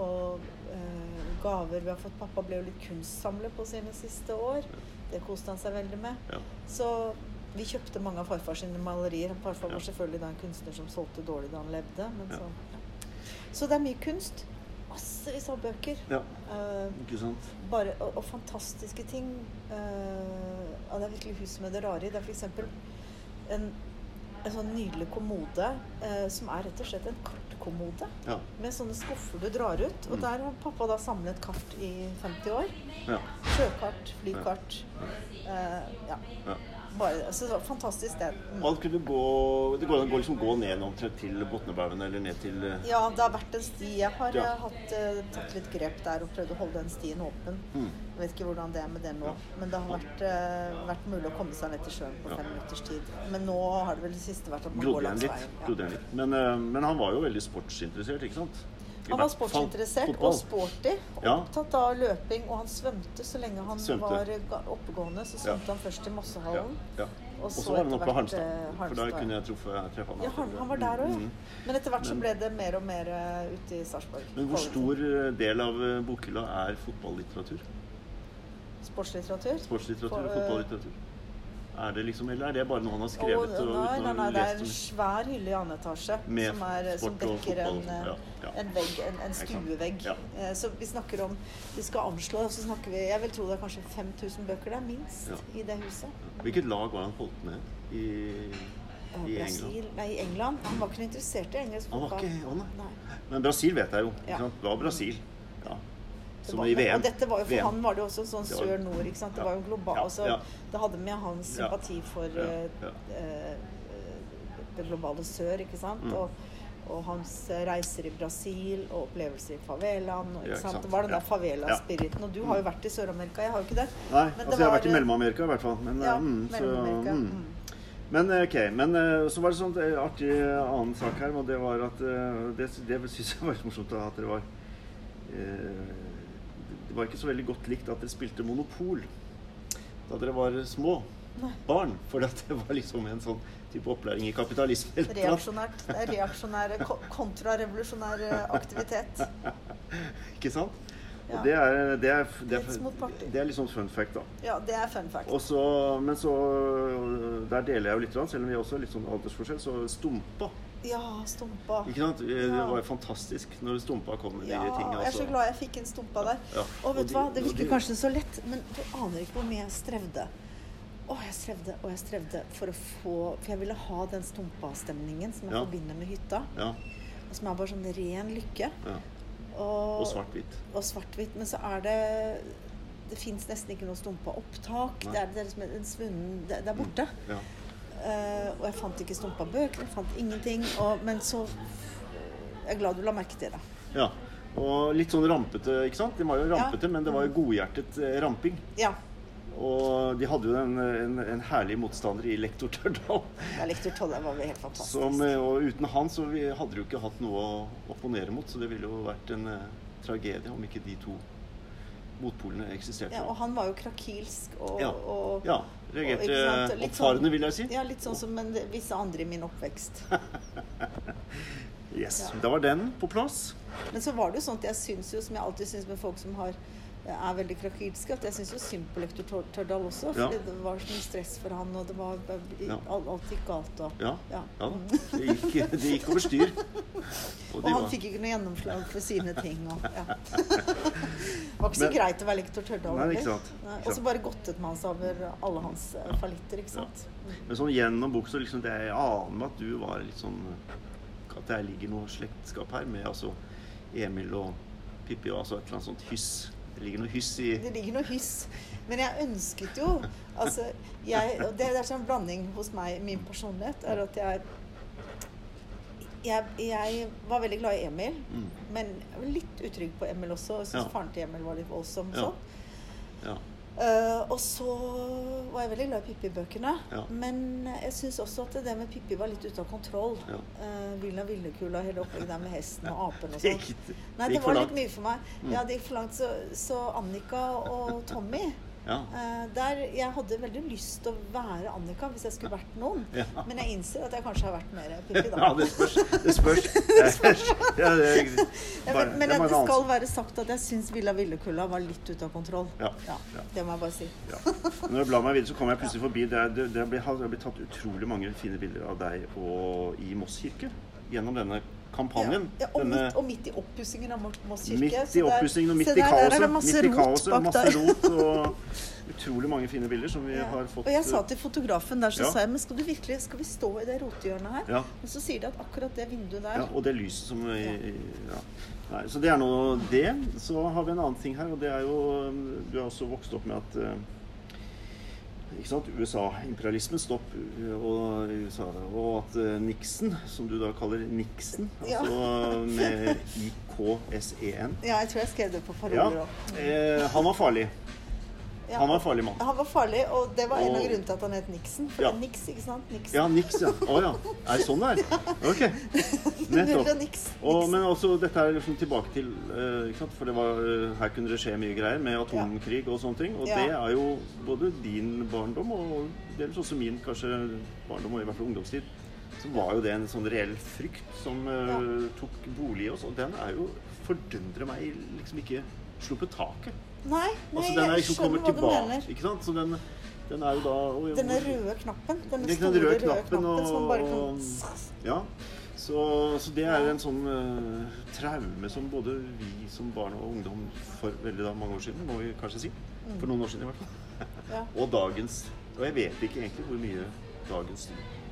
Og eh, gaver vi har fått. Pappa ble jo litt kunstsamler på sine siste år. Det koste han seg veldig med. Ja. Så vi kjøpte mange av farfar sine malerier. Farfar var selvfølgelig da en kunstner som solgte dårlig da han levde. Men så, ja. så det er mye kunst. Massevis av bøker. Ja. Eh, Ikke sant. bare, og, og fantastiske ting. Uh, ja, det er virkelig hus med det rare i. Det er f.eks. En, en sånn nydelig kommode eh, som er rett og slett en kartkommode. Ja. Med sånne skuffer du drar ut. Og Mm. der har pappa da samlet kart i 50 år. Ja. Sjøkart, flykart. Eh, ja. Bare, altså, det var et fantastisk sted. Mm. Alt kunne gå Det går an å gå, liksom gå ned omtrent til Botnebaugen eller ned til eh, Ja, det har vært en sti. Jeg har Ja. eh, hatt, eh, tatt litt grep der og prøvd å holde den stien åpen. mm. Jeg vet ikke hvordan det er med det nå, men det har vært, vært mulig å komme seg ned til sjøen på Ja. fem minutters tid. Men nå har det vel det siste vært at man går langs veien. Ja. Men, men han var jo veldig sportsinteressert, ikke sant? Han var sportsinteressert fotball. og sporty. Ja. Opptatt av løping, og han svømte så lenge han Svømte. var ga- oppegående. Så Ja. svømte han først i Ja, Mossehallen. ja. Og så var han oppe på Harnstad, eh, For da kunne jeg truffe treffe han. Ja, han, han var der òg, ja. Mm. Men etter hvert så ble det mer og mer eh, ute i Sarpsborg. Men hvor stor eh, del av eh, bokhylla er fotballitteratur? Sportslitteratur? Sportslitteratur og eh, fotballitteratur? Er det liksom, eller er det bare noe han har skrevet? og nei, nei, nei, det er en svær hylle i annen etasje som, er, som dekker en, eh, ja, ja. en vegg, en, en stuevegg. Ja. Eh, Så vi snakker om Vi skal anslå, så snakker vi Jeg vil tro det er kanskje 5000 bøker det er minst i det huset. Hvilket lag var han holdt med i, Eh, i Brasil England? Nei, i England. Han var ikke noe interessert i engelsk Han var fotball. Men Brasil vet jeg jo. Ja. Det var Brasil. Som var- i VM. Og dette var jo for VM. han var det også sånn sør-nord, ikke sant. Det var jo global altså. Det hadde med hans sympati for eh, det globale sør, ikke sant. Mm. Og, og hans reiser i Brasil og opplevelser i favelaen. Og, Ja. Det var den der Ja. favela-spiriten. Og du har jo vært i Sør-Amerika, jeg har jo ikke det. Nei, Men det altså jeg har vært i Mellom-Amerika i hvert fall. Men, Ja, eh, mm, så, mm. Mm. Men ok, men så var det sånn artig annen sak her, og det var at Det, det syns jeg var litt morsomt at dere var eh, var ikke så veldig godt likt at dere spilte Monopol da dere var små Nei. barn. For det var liksom en sånn type opplæring i kapitalisme. Reaksjonært. Det er reaksjonær, ko- kontrarevolusjonær aktivitet. Ikke sant? Ja. Og det er, det, er, det, er, det er sånn fun fact, da. Ja, det er fun fact. Også, men så Der deler jeg jo litt, selv om vi også har litt sånn aldersforskjell. Så Stumpa. Ja, stumpa. Ikke sant? Det var jo fantastisk når Stumpa kom med Ja, de tingene. Altså. jeg er så altså. glad jeg fikk en stumpa der. Ja. Og vet du du hva, det virker de- kanskje så lett, men du aner ikke hvor mye jeg strevde. Å, jeg strevde og jeg strevde for å få For jeg ville ha den stumpa-stemningen som jeg Ja. forbinder med hytta. Ja, og Som er bare sånn ren lykke. ja. Og, svart-hvitt. og svart-hvitt. Men så er det Det fins nesten ikke noe stumpa-opptak. Det er, det liksom det, det er borte. Ja. Eh, og jeg fant ikke stumpa-bøker, jeg fant ingenting. Og, men så Jeg er glad du la merke til det. ja. Og litt sånn rampete, ikke sant? De var jo Ja. rampete, men det var jo godhjertet eh, ramping. Ja. Og de hadde jo en, en, en herlig motstander i lektor Tørdal. Ja, Lektor Tørdal var helt fantastisk. Som, eh, og uten han så vi, hadde de jo ikke hatt noe å opponere mot, så det ville jo vært en uh, tragedie om ikke de to motpolene eksisterte. ja, og han var jo krakilsk og, Ja. og Ja, reagerte ikke oppfarende, sånn- vil jeg si. Ja, litt sånn som en, visse andre i min oppvekst. Yes, Ja. Da var den på plass. Men så var det jo sånn at jeg syns jo, som jeg alltid syns med folk som har, er veldig krakilske, at jeg syns jo synd på lektor Tørdal også. Ja. Det var så mye stress for han, og det var Ja. alt, gikk galt. Og, Ja. Ja. ja. Det gikk, det gikk over styr. Og Og han var fikk ikke noe gjennomslag for sine ting. Og, ja. det var ikke så Men- greit å være lektor Tørdal. Og så bare godtet man seg over alle hans eh, fallitter, ikke sant. Men sånn gjennom boka så liksom det Jeg aner meg at du var litt sånn At det ligger noe slektskap her med altså Emil og Pippi og altså et eller annet sånt hyss. Det ligger noe hyss i Det ligger noe hyss. Men jeg ønsket jo altså, jeg, og Det er sånn blanding hos meg, min personlighet, er at jeg jeg, jeg var veldig glad i Emil, mm. men litt utrygg på Emil også. Jeg syntes Ja. faren til Emil var litt voldsom. Ja. sånn. Ja. Eh, og så var jeg veldig glad i Pippi-bøkene. Ja. Men jeg syns også at det med Pippi var litt ute av kontroll. Ja. Uh, Villa Villekula, hele opplegget der med hesten og apen og sånn. Nei, det var litt mye for meg. Mm. Ja, det gikk for langt. Så, så Annika og Tommy Ja. eh, der, Jeg hadde veldig lyst til å være Annika hvis jeg skulle vært noen. Ja. Men jeg innser at jeg kanskje har vært mer Pippi, da. ja, det spørs. Det spørs. Ja, det, Ja, bare- men men det det skal være sagt at jeg syns Villa Villekulla var litt ute av kontroll. Ja, ja. Det må jeg bare si. Ja. Når jeg blar meg videre, så kommer jeg plutselig forbi Det, er- det, det, blir, det har blitt tatt utrolig mange fine bilder av deg og i Moss kirke gjennom denne kampanjen. Ja, og, denne, midt, og midt i oppussingen av Moss kirke. midt i oppussingen og midt i kaoset. Midt i kaoset, masse rot og utrolig mange fine bilder som vi Ja. har fått. Og jeg sa til fotografen der, så Ja. sa jeg, men skal du virkelig, skal vi stå i det rotehjørnet her? Ja. Men så sier de at akkurat det vinduet der Ja, og det lyset som i, ja. Nei, Så det er nå det. Så har vi en annen ting her, og det er jo Du har også vokst opp med at eh, USA-imperialismen stopp og, USA, og at eh, Nixon, som du da kaller Nixon, Ja. altså med IKSEN Ja, jeg tror jeg skrev det på ja, paroler òg. eh, Han var farlig. Ja. Han var en farlig mann. Han var farlig, og det var en av Og- grunnene til at han het Nixon. For Ja. Nix, ikke sant? Nixon. Ja, Nix, ja. Å ja. Er det sånn det er? Ok. Nettopp. Og, men også dette er liksom tilbake til uh, ikke sant? For det var, uh, her kunne det skje mye greier med atomkrig og sånne ting. Og det er jo både din barndom og dels også min kanskje barndom, og i hvert fall ungdomstid. Så var jo det en sånn reell frykt som uh, tok bolig i oss. Og den er jo fordundre meg liksom ikke sluppet taket. Nei, nei Altså den er liksom kommer tilbake. Ikke sant? Så den, den er jo da og- Denne røde knappen. Denne store den røde røde knappen og, som man bare kan Ja. Så, så det er en sånn uh, traume som både vi som barn og ungdom for veldig da, mange år siden, må vi kanskje si. For noen år siden i hvert fall. Ja. Og dagens Og jeg vet ikke egentlig hvor mye dagens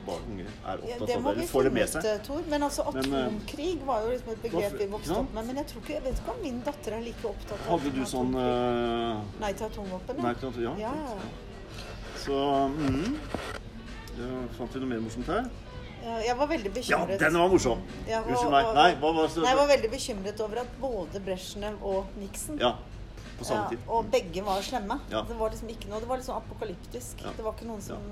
barn unge er opptatt av det, eller får det med seg. Ut, Tor. Men altså, Men, eh, atomkrig var jo liksom et begrep vi vokste opp med. Men jeg tror ikke, jeg vet ikke om min datter er like opptatt av Hadde du sånn atomkrig. eh, Nei til atomvåpen? Nei til atomvåpen, Ja. Ja. Så mm, ja, Fant vi noe mer morsomt her? Jeg var veldig bekymret. Ja, den var morsom! Ja, Unnskyld meg. Nei, hva var det? Nei, jeg var veldig bekymret over at både Brezjnev og Nixon Ja. På samme ja, tid. og begge var slemme. Ja. Det var liksom ikke noe, det var sånn apokalyptisk. Det var ikke noen som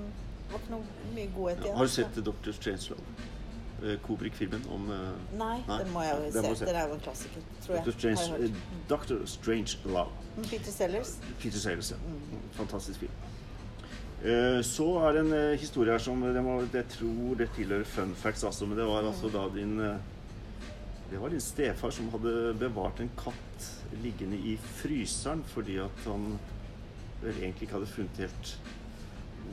det var ikke noe mye godhet Ja. Har du sett Dr. Strangelove? Eh, Kubrick-filmen om eh, Nei, Nei, den må jeg jo se. Den, se. Den er jo en klassiker, tror jeg. Dr. Strange, jeg eh, Dr. Strange Love. Mm, Peter Sellers. Peter Sellers, ja. Mm. Fantastisk film. Så er det en historie her som det må, Jeg tror det tilhører fun facts, altså, men det var altså da din Det var din stefar som hadde bevart en katt liggende i fryseren fordi at han vel egentlig ikke hadde funnet helt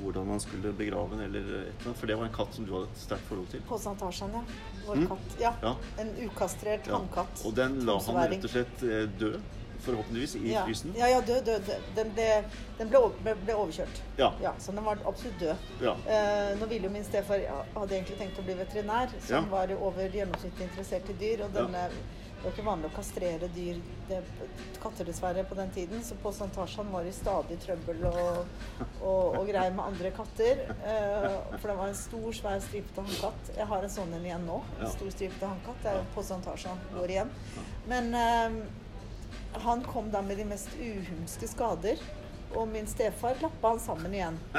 hvordan man skulle begrave den, eller et eller annet. For det var en katt som du hadde et sterkt forhold til. På Santasjen, ja. Vår Mm. katt. Ja. Ja. En ukastrert Ja. hannkatt. Og den la han rett og slett dø. forhåpentligvis, i ja. frysen. Ja, ja, død, død. Den, ble, den ble, ble, ble overkjørt. Ja. Ja, så den var absolutt død. Ja. Eh, nå ville jo min stefar hadde egentlig tenkt å bli veterinær, Ja. var over gjennomsnittlig interessert i dyr. Og denne, det var ikke vanlig å kastrere dyr, det, katter dessverre, på den tiden. Så på Santasjan var det stadig trøbbel og, og, og greier med andre katter. Uh, for det var en stor, svær stripete hannkatt. Jeg har en sånn en igjen nå. En stor stripete hannkatt. Det er på Santasjan går igjen. Men uh, han kom da med de mest uhumske skader. Og min stefar lappa han sammen igjen.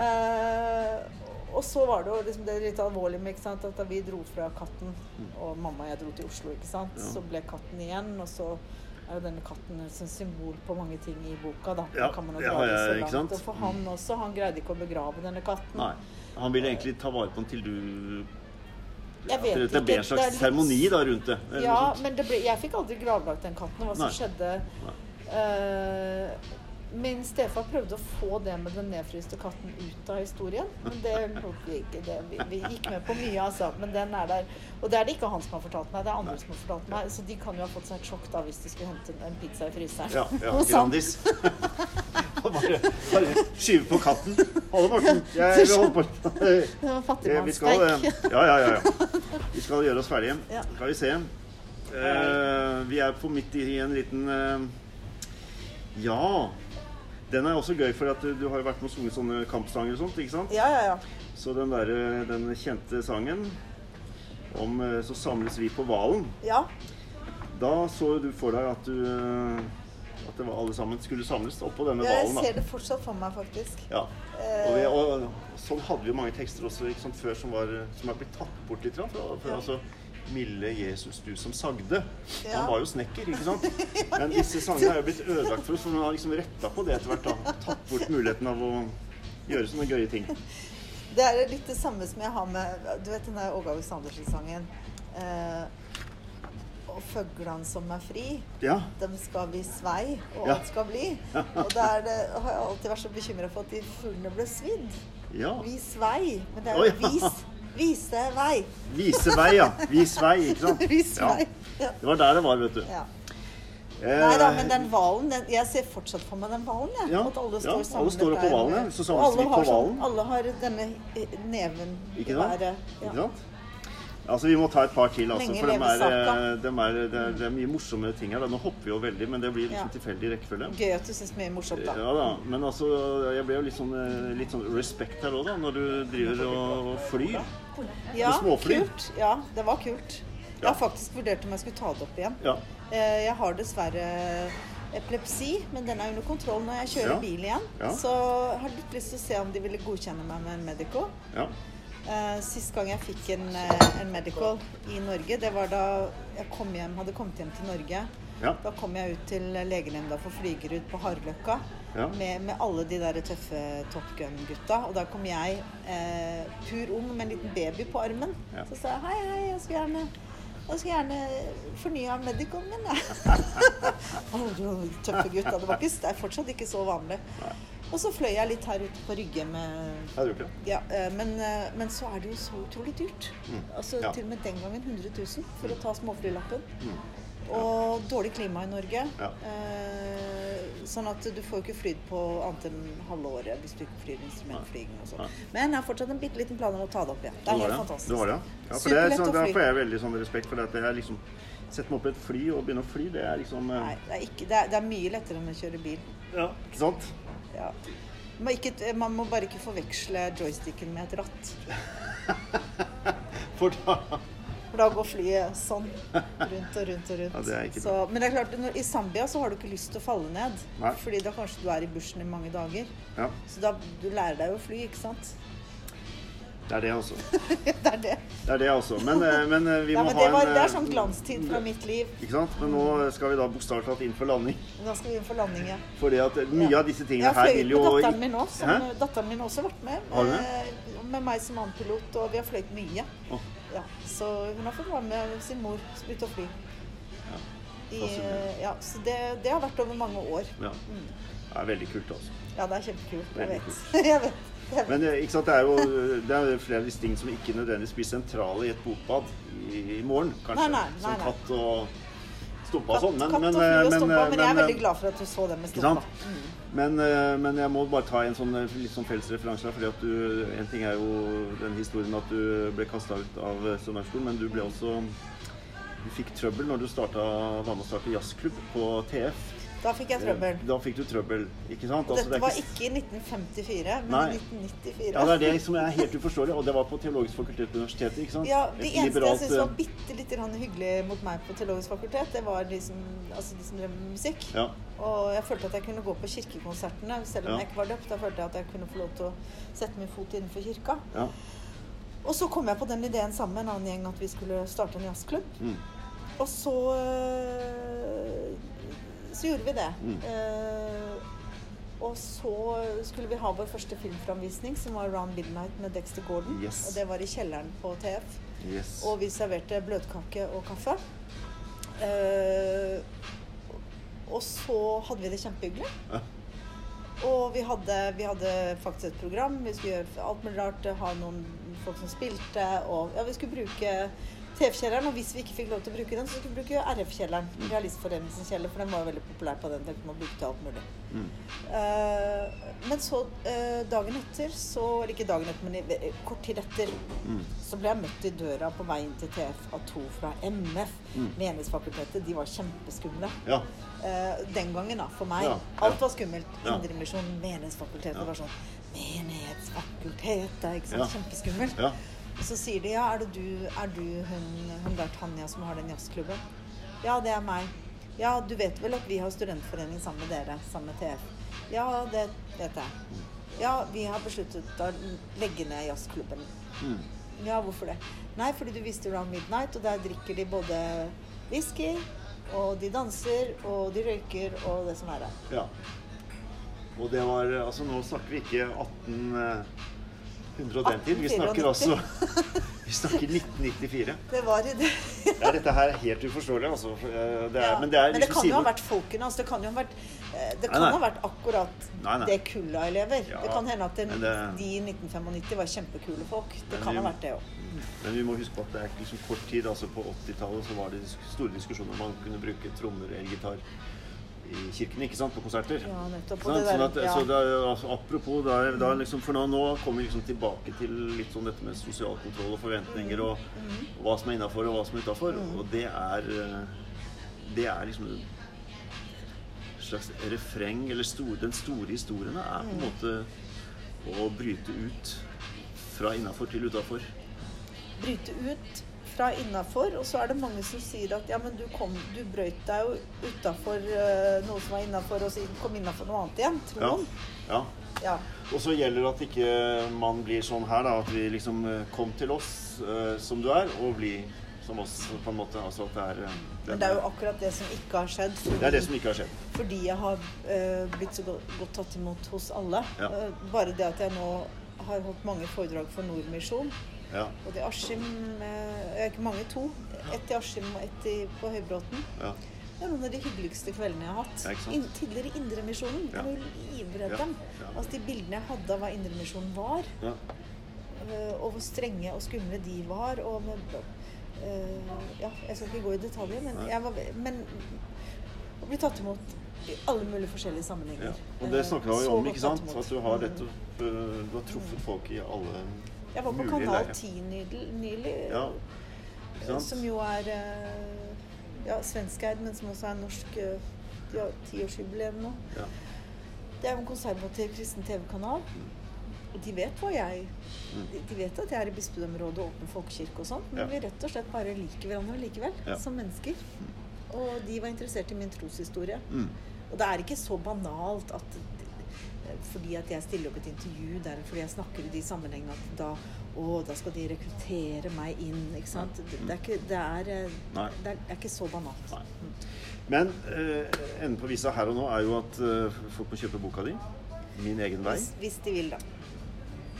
Eh, og så var det jo liksom det litt alvorlig med ikke sant, at da vi dro fra katten, og mamma og jeg dro til Oslo, ikke sant, Ja. så ble katten igjen. Og så er jo denne katten et symbol på mange ting i boka. da. Ja, kan man jo dra har det så langt. Og for han også, han greide ikke å begrave denne katten. Nei. Han ville egentlig ta vare på den til du vet At det ble en slags litt- seremoni da rundt det. Ja, men det ble, jeg fikk aldri gravlagt den katten. Hva som Nei. skjedde eh, Min stefar prøvde å få det med den nedfryste katten ut av historien. Men det lot vi ikke. Det, vi, vi gikk med på mye, altså. Men den er der. Og det er det ikke han som har fortalt meg, det er andre som har fortalt meg. Så de kan jo ha fått seg et sjokk da hvis de skulle hente en pizza i fryseren. Ja, ja. Grandis. bare, bare skyve på katten. Hallo, Morten. Jeg vil holde på Eh, Vi skal, eh, ja, ja, ja, ja. Vi skal gjøre oss ferdige. Skal vi se. Uh, vi er på midt i en liten uh, Ja. Den er også gøy, for at du, du har jo vært med og sunget sånne kampsanger og sånt, ikke sant? Ja, ja, ja. Så den derre den kjente sangen om eh, Så samles vi på Hvalen. Ja, Da så du for deg at du eh, At det var alle sammen skulle samles oppå denne jeg hvalen, ser det fortsatt for meg, faktisk. Ja. Og, vi, og sånn hadde vi mange tekster også ikke sant, før som, var, som er blitt tatt bort litt. For, for Ja. altså Milde Jesus, du som sagde. Ja. Han var jo snekker, ikke sant? Men disse sangene er jo blitt ødelagt for oss, for man har liksom retta på det etter hvert. da. Tatt bort muligheten av å gjøre sånne gøye ting. Det er litt det samme som jeg har med Du vet den der Åge Aleksandersen-sangen? Eh, og føglene som er fri, Ja. dem skal vi svei, og Ja. alt skal bli. Og da har jeg alltid vært så bekymra for at de fuglene ble svidd. ja. Vi svei. Men det er jo oh, ja. vis, vise vei. Vise vei, ja. Vis vei, ikke sant? Vis vei. Ja. Det var der det var, vet du. ja. Eh, Nei da, men den hvalen Jeg ser fortsatt for meg den hvalen. Ja, At alle ja, sammen. alle står oppå hvalen. Så samles vi på sånn- hvalen. Alle har denne eh, neven i været. Ja. Ikke sant? Altså, Vi må ta et par til, altså. For de er, eh, er, det, er, det er mye morsommere ting her. da. Nå hopper vi jo veldig, men det blir liksom Ja. tilfeldig rekkefølge. Gøy at du syns mye morsomt, da. Ja da, men altså, jeg ble jo litt sånn, eh, litt sånn respekt her òg, da, når du driver og, og flyr. Ja, småfly. kult. Ja, det var kult. Jeg har faktisk vurdert om jeg skulle ta det opp igjen. Ja. Eh, Jeg har dessverre epilepsi, men den er under kontroll når jeg kjører Ja. bil igjen. Ja. Så jeg har litt lyst til å se om de ville godkjenne meg med en medico. ja. Eh, Sist gang jeg fikk en, eh, en medical i Norge, det var da jeg kom hjem, hadde kommet hjem til Norge. Ja. Da kom jeg ut til legenemnda for flygerud på Harløkka Ja. med, med alle de der tøffe Top Gun-gutta. Og da kom jeg, eh, pur ung, med en liten baby på armen. Ja. Så sa jeg hei, hei, jeg skulle gjerne jeg så gjerne fornya jeg. Å, du tøffe gutta. Det, var ikke, det er fortsatt ikke så vanlig. Og så fløy jeg litt her ute på Rygge med ja, eh, men, eh, men så er det jo så utrolig dyrt. Altså Mm. Ja. Til og med den gangen 100 000 for å ta småflylappen. Mm. Og dårlig klima i Norge. Ja. Eh, sånn at du får jo ikke flydd på annet enn halve året hvis du ikke flyr instrumentflyging og sånn. Men jeg har fortsatt en bitte liten plan om å ta det opp igjen. Det er helt det? fantastisk. Du har det? Ja, for det er sånn, der får jeg veldig sånn respekt for det at det er liksom setter meg opp i et fly og begynne å fly, det er liksom eh, Nei, det er, ikke, det, er, det er mye lettere enn å kjøre bil. Ja, ikke sant? Ja. Man, ikke, man må bare ikke forveksle joysticken med et ratt. For da For da går flyet sånn rundt og rundt og rundt. Ja, det så, men det er klart, når, i Zambia så har du ikke lyst til å falle ned. Nei. Fordi da kanskje du er i bushen i mange dager. Ja, Så da du lærer deg jo å fly, ikke sant? det er det, altså. det er det. Det er det, altså. Men, eh, men vi må Ja, men ha det, var, en det er eh, sånn glanstid fra mitt liv. Ikke sant? Men nå skal vi da bokstavelig talt inn for landing. Nå skal vi inn for landing, ja. Fordi at mye av disse Jeg tingene har her fløyet vil med datteren min òg. Datteren min har også vært med. Har du eh, Med meg som annenpilot, og vi har fløyet mye. Å. Ja, så hun har fått være med sin mor ut og fly. Ja. I, ja, så det, det har vært over mange år. Ja. Mm. Det er veldig kult, altså. Ja, det er kjempekult. Jeg vet. jeg vet. Jeg vet. Men eh, sant, det er jo det er flere av disse tingene som ikke nødvendigvis blir sentrale i et bokbad i, i morgen, kanskje. Nei, nei, nei, Som katt og stumpa og sånn. Men, men, eh, men. Men, jeg er veldig glad for at du så det med stumpa. Mm. Men, eh, men jeg må bare ta en sånn eh, litt sånn felles referanse fordi at du, En ting er jo den historien at du ble kasta ut av Søndagsskolen, men du ble også Du fikk trøbbel når du starta, var med å starte jazzklubb på TF. Da fikk jeg trøbbel. Da fikk du trøbbel, ikke sant? Altså, det dette er var ikke i 1954, men i 1994. Ja, det er det som er helt uforståelig. Og det var på Teologisk fakultet på universitetet, ikke sant? Ja, Det De eneste jeg liberalt, syntes var eh, bitte litt hyggelig mot meg på Teologisk fakultet, det var de som, altså de som drev med musikk. Ja. Og jeg følte at jeg kunne gå på kirkekonsertene, selv om Ja. jeg ikke var døpt. Da følte jeg at jeg kunne få lov til å sette min fot innenfor kirka. ja. Og så kom jeg på den ideen sammen med en annen gjeng at vi skulle starte en jazzklubb. Mm. Og så øh, Så gjorde vi det. Mm. Eh, og så skulle vi ha vår første filmframvisning, som var 'Round Midnight' med Dexter Gordon. Yes. Og det var i kjelleren på TF. Yes. Og vi serverte bløtkake og kaffe. Eh, og så hadde vi det kjempehyggelig. Ja. Og vi hadde, vi hadde faktisk et program. Vi skulle gjøre alt mulig rart. Ha noen folk som spilte, og ja, vi skulle bruke TF-kjelleren. Og hvis vi ikke fikk lov til å bruke den, så skulle vi bruke RF-kjelleren. Realistforeningens kjeller, for den var jo veldig populær på den. Den kunne man bruke til alt mulig. Mm. Uh, men så uh, dagen etter, så Eller ikke dagen etter, men i, eh, kort tid etter, Mm. så ble jeg møtt i døra på vei inn til TF av to fra MF. Mm. Menighetsfakultetet. De var kjempeskumle. Ja. Uh, den gangen, da, for meg. Ja. Alt var skummelt. Ja. Indremisjon, Menighetsfakultetet. Ja. Var sånn Menighetsfakultetet, ikke sant. Ja. Kjempeskummelt. Så sier de ja, er det du, er du hun, hun der Tanja som har den jazzklubben? Ja, det er meg. Ja, du vet vel at vi har studentforening sammen med dere, sammen med TF? Ja, det vet jeg. Ja, vi har besluttet å legge ned jazzklubben. Mm. Ja, hvorfor det? Nei, fordi du visste Round Midnight, og der drikker de både whisky, og de danser, og de røyker, og det som er der. ja. Og det var Altså, nå snakker vi ikke 18... eh, 100 og den tid. Vi snakker 1894. Vi snakker 1994. Det var i det. Ja, dette her er helt uforståelig, altså. eh, Det er, Ja, men det er liksom kan jo ha vært folkene. Altså, det kan jo ha vært, eh, det kan nei. ha vært akkurat Nei, nei. det kullet av elever. Ja, det kan hende at det, det- de i 1995 var kjempekule folk. Det kan vi- ha vært det òg. Men vi må huske på at det er ikke liksom kort tid. altså På 80-tallet var det store diskusjoner om man kunne bruke trommer eller gitar i kirkene ikke sant? På konserter. Ja, nettopp. Ikke der, Sånn at, ja. så det er, altså, apropos, da er, da er liksom, for nå, nå kommer vi liksom tilbake til litt sånn dette med sosial kontroll og forventninger og, Mm. og hva som er innafor og hva som er utafor. Og det er eh, Det er liksom et slags refreng, eller stor, den store historien er på en Mm. måte å bryte ut fra innafor til utafor. Bryte ut fra innafor, og så er det mange som sier at ja, men du, kom, du brøyt deg jo utafor noe som var innafor, og så kom innafor noe annet igjen. Tror Ja. ja. Ja. Og så gjelder det at ikke man blir sånn her, da. At vi liksom eh, Kom til oss uh, som du er, og bli som oss, på en måte. Altså at det er det, Men det er jo akkurat det som ikke har skjedd. Fordi, Det er det som ikke har skjedd. fordi jeg har uh, blitt så godt, godt tatt imot hos alle. Ja. Bare det at jeg nå har holdt mange foredrag for Nordmisjon. Ja. Og i Askim eh, Ikke mange, to. Ett i Askim og ett på Høybråten. ja. Det er noen av de hyggeligste kveldene jeg har hatt. Ja? In, tidligere Indremisjonen. Ja. Jeg var livredd dem. Altså, de bildene jeg hadde av hva Indremisjonen var, ja. eh, og hvor strenge og skumle de var, og med uh, Ja, jeg skal ikke gå i detaljer, men jeg var Men å bli tatt imot i alle mulige forskjellige sammenhenger. ja. Og det snakker vi om, ikke sant? At du har dette eh, Du har truffet folk i alle Jeg var på Kanal leirer. 10 nylig, nylig Ja. Som jo er eh, ja, svenskeid, men som også er norsk eh, De har tiårsjubileum nå. Ja. Det er jo en konservativ kristen TV-kanal. Og de vet hva jeg Mm. de, de vet at jeg er i bispedømmerådet og åpen folkekirke og sånn, men Ja. vi rett og slett bare liker hverandre likevel, Ja. som mennesker. Og de var interessert i min troshistorie. Mm. Og det er ikke så banalt at fordi at jeg stiller opp et intervju der, fordi jeg snakker i de sammenhengene at da å, da skal de rekruttere meg inn. ikke sant? Det, det, er, ikke, det, er, det er, det er ikke så banalt. Nei. Men eh, enden på visa her og nå er jo at eh, folk må kjøpe boka di. 'Min egen vei'. Hvis, hvis de vil, da.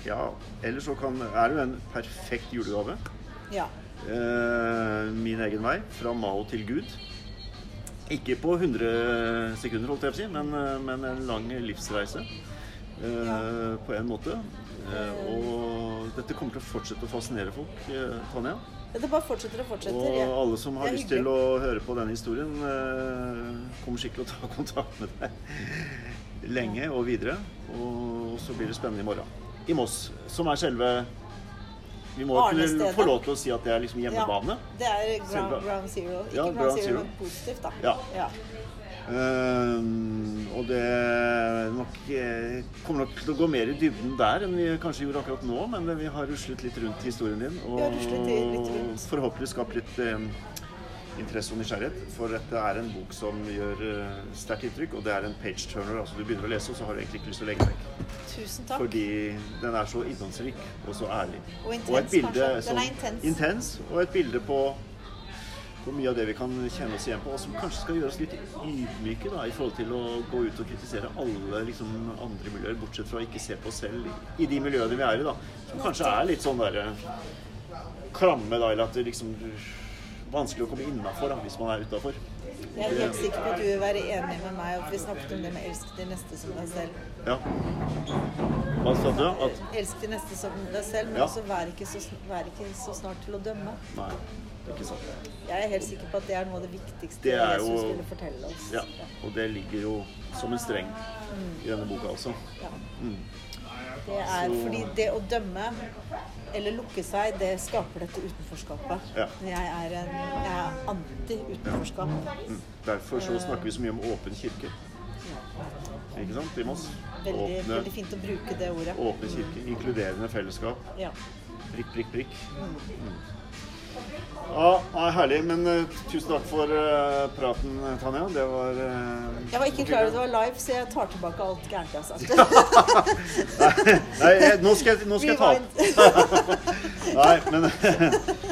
Ja, Eller så kan, er det jo en perfekt julegave. Ja. Eh, min egen vei, fra Mao til Gud. Ikke på 100 sekunder, holdt jeg på å si, men, eh, men en lang livsreise. eh. På en måte. Eh, og dette kommer til å fortsette å fascinere folk, eh, Tanja. Det bare fortsetter og fortsetter. Og ja. alle som har lyst til å høre på denne historien, kommer sikkert til å ta kontakt med deg lenge og videre. Og så blir det spennende i morgen. I Moss, som er selve Vi må kunne få lov til å si at det er liksom hjemmebane. Det er ground, ground zero. Ikke Ja, ground, ground zero, zero. men positivt, da. Ja. ja. Um, og det nok, eh, kommer nok til å gå mer i dybden der enn vi kanskje gjorde akkurat nå, men vi har ruslet litt rundt historien din. Og forhåpentlig skapt litt eh, interesse og nysgjerrighet. For dette er en bok som gjør eh, sterkt inntrykk, og det er en page turner. Altså du begynner å lese, og så har du egentlig ikke lyst til å legge den vekk. Tusen takk. Fordi den er så innholdsrik og så ærlig. Og intens, et bilde kanskje. Den er intens. intens. Og et bilde på, på mye av det vi kan kjenne oss igjen på, og som kanskje skal gjøre oss litt ydmyke da, i forhold til å gå ut og kritisere alle liksom, andre miljøer, bortsett fra å ikke se på oss selv i, i de miljøene vi er i, da. Som kanskje er litt sånn derre klamme, da, eller at det liksom Vanskelig å komme innafor hvis man er utafor. Jeg er helt sikker på at du vil være enig med meg, at vi snakket om det med 'elsk de neste som deg selv'. Ja. Hva sa du? At Elsk de neste som deg selv, men Ja. også vær ikke, så, vær ikke så snart til å dømme. Nei, ikke sant. Jeg er helt sikker på at det er noe av det viktigste Det er Jesus jo- ville fortelle oss. Ja, og det ligger jo som en streng i denne boka også. Ja. Mm. Det er fordi det å dømme eller lukke seg, det skaper dette utenforskapet. Ja. Jeg er, en, jeg er anti-utenforskap. Mm. Derfor så snakker vi så mye om åpen kirke. Ikke sant? Dimas? Veldig, Åpne, veldig fint å bruke det ordet. åpne kirke. Inkluderende fellesskap. Ja. Prikk, prikk, prikk. Mm. Ja, herlig. Men uh, tusen takk for uh, praten, Tanja. Det var uh, Jeg var ikke klar over det var live, så jeg tar tilbake alt gærent jeg har sagt. Nei, nei, nå skal jeg, nå skal jeg ta opp. Nei, men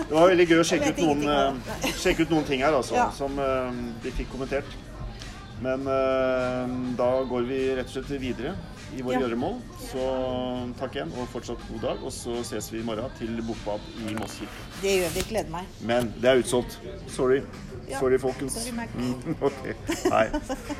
det var veldig gøy å sjekke ut noen, eh, sjekke ut noen ting her, altså, Ja. som eh, vi fikk kommentert. Men eh, da går vi rett og slett videre i våre Ja. gjøremål. Så takk igjen, og fortsatt god dag. Og så ses vi i morgen til bokbad i Moss. Det gjør vi. Gleder meg. Men det er utsolgt. Sorry. Ja. Sorry, folkens. Sorry, Mac. Mm, okay. Hei.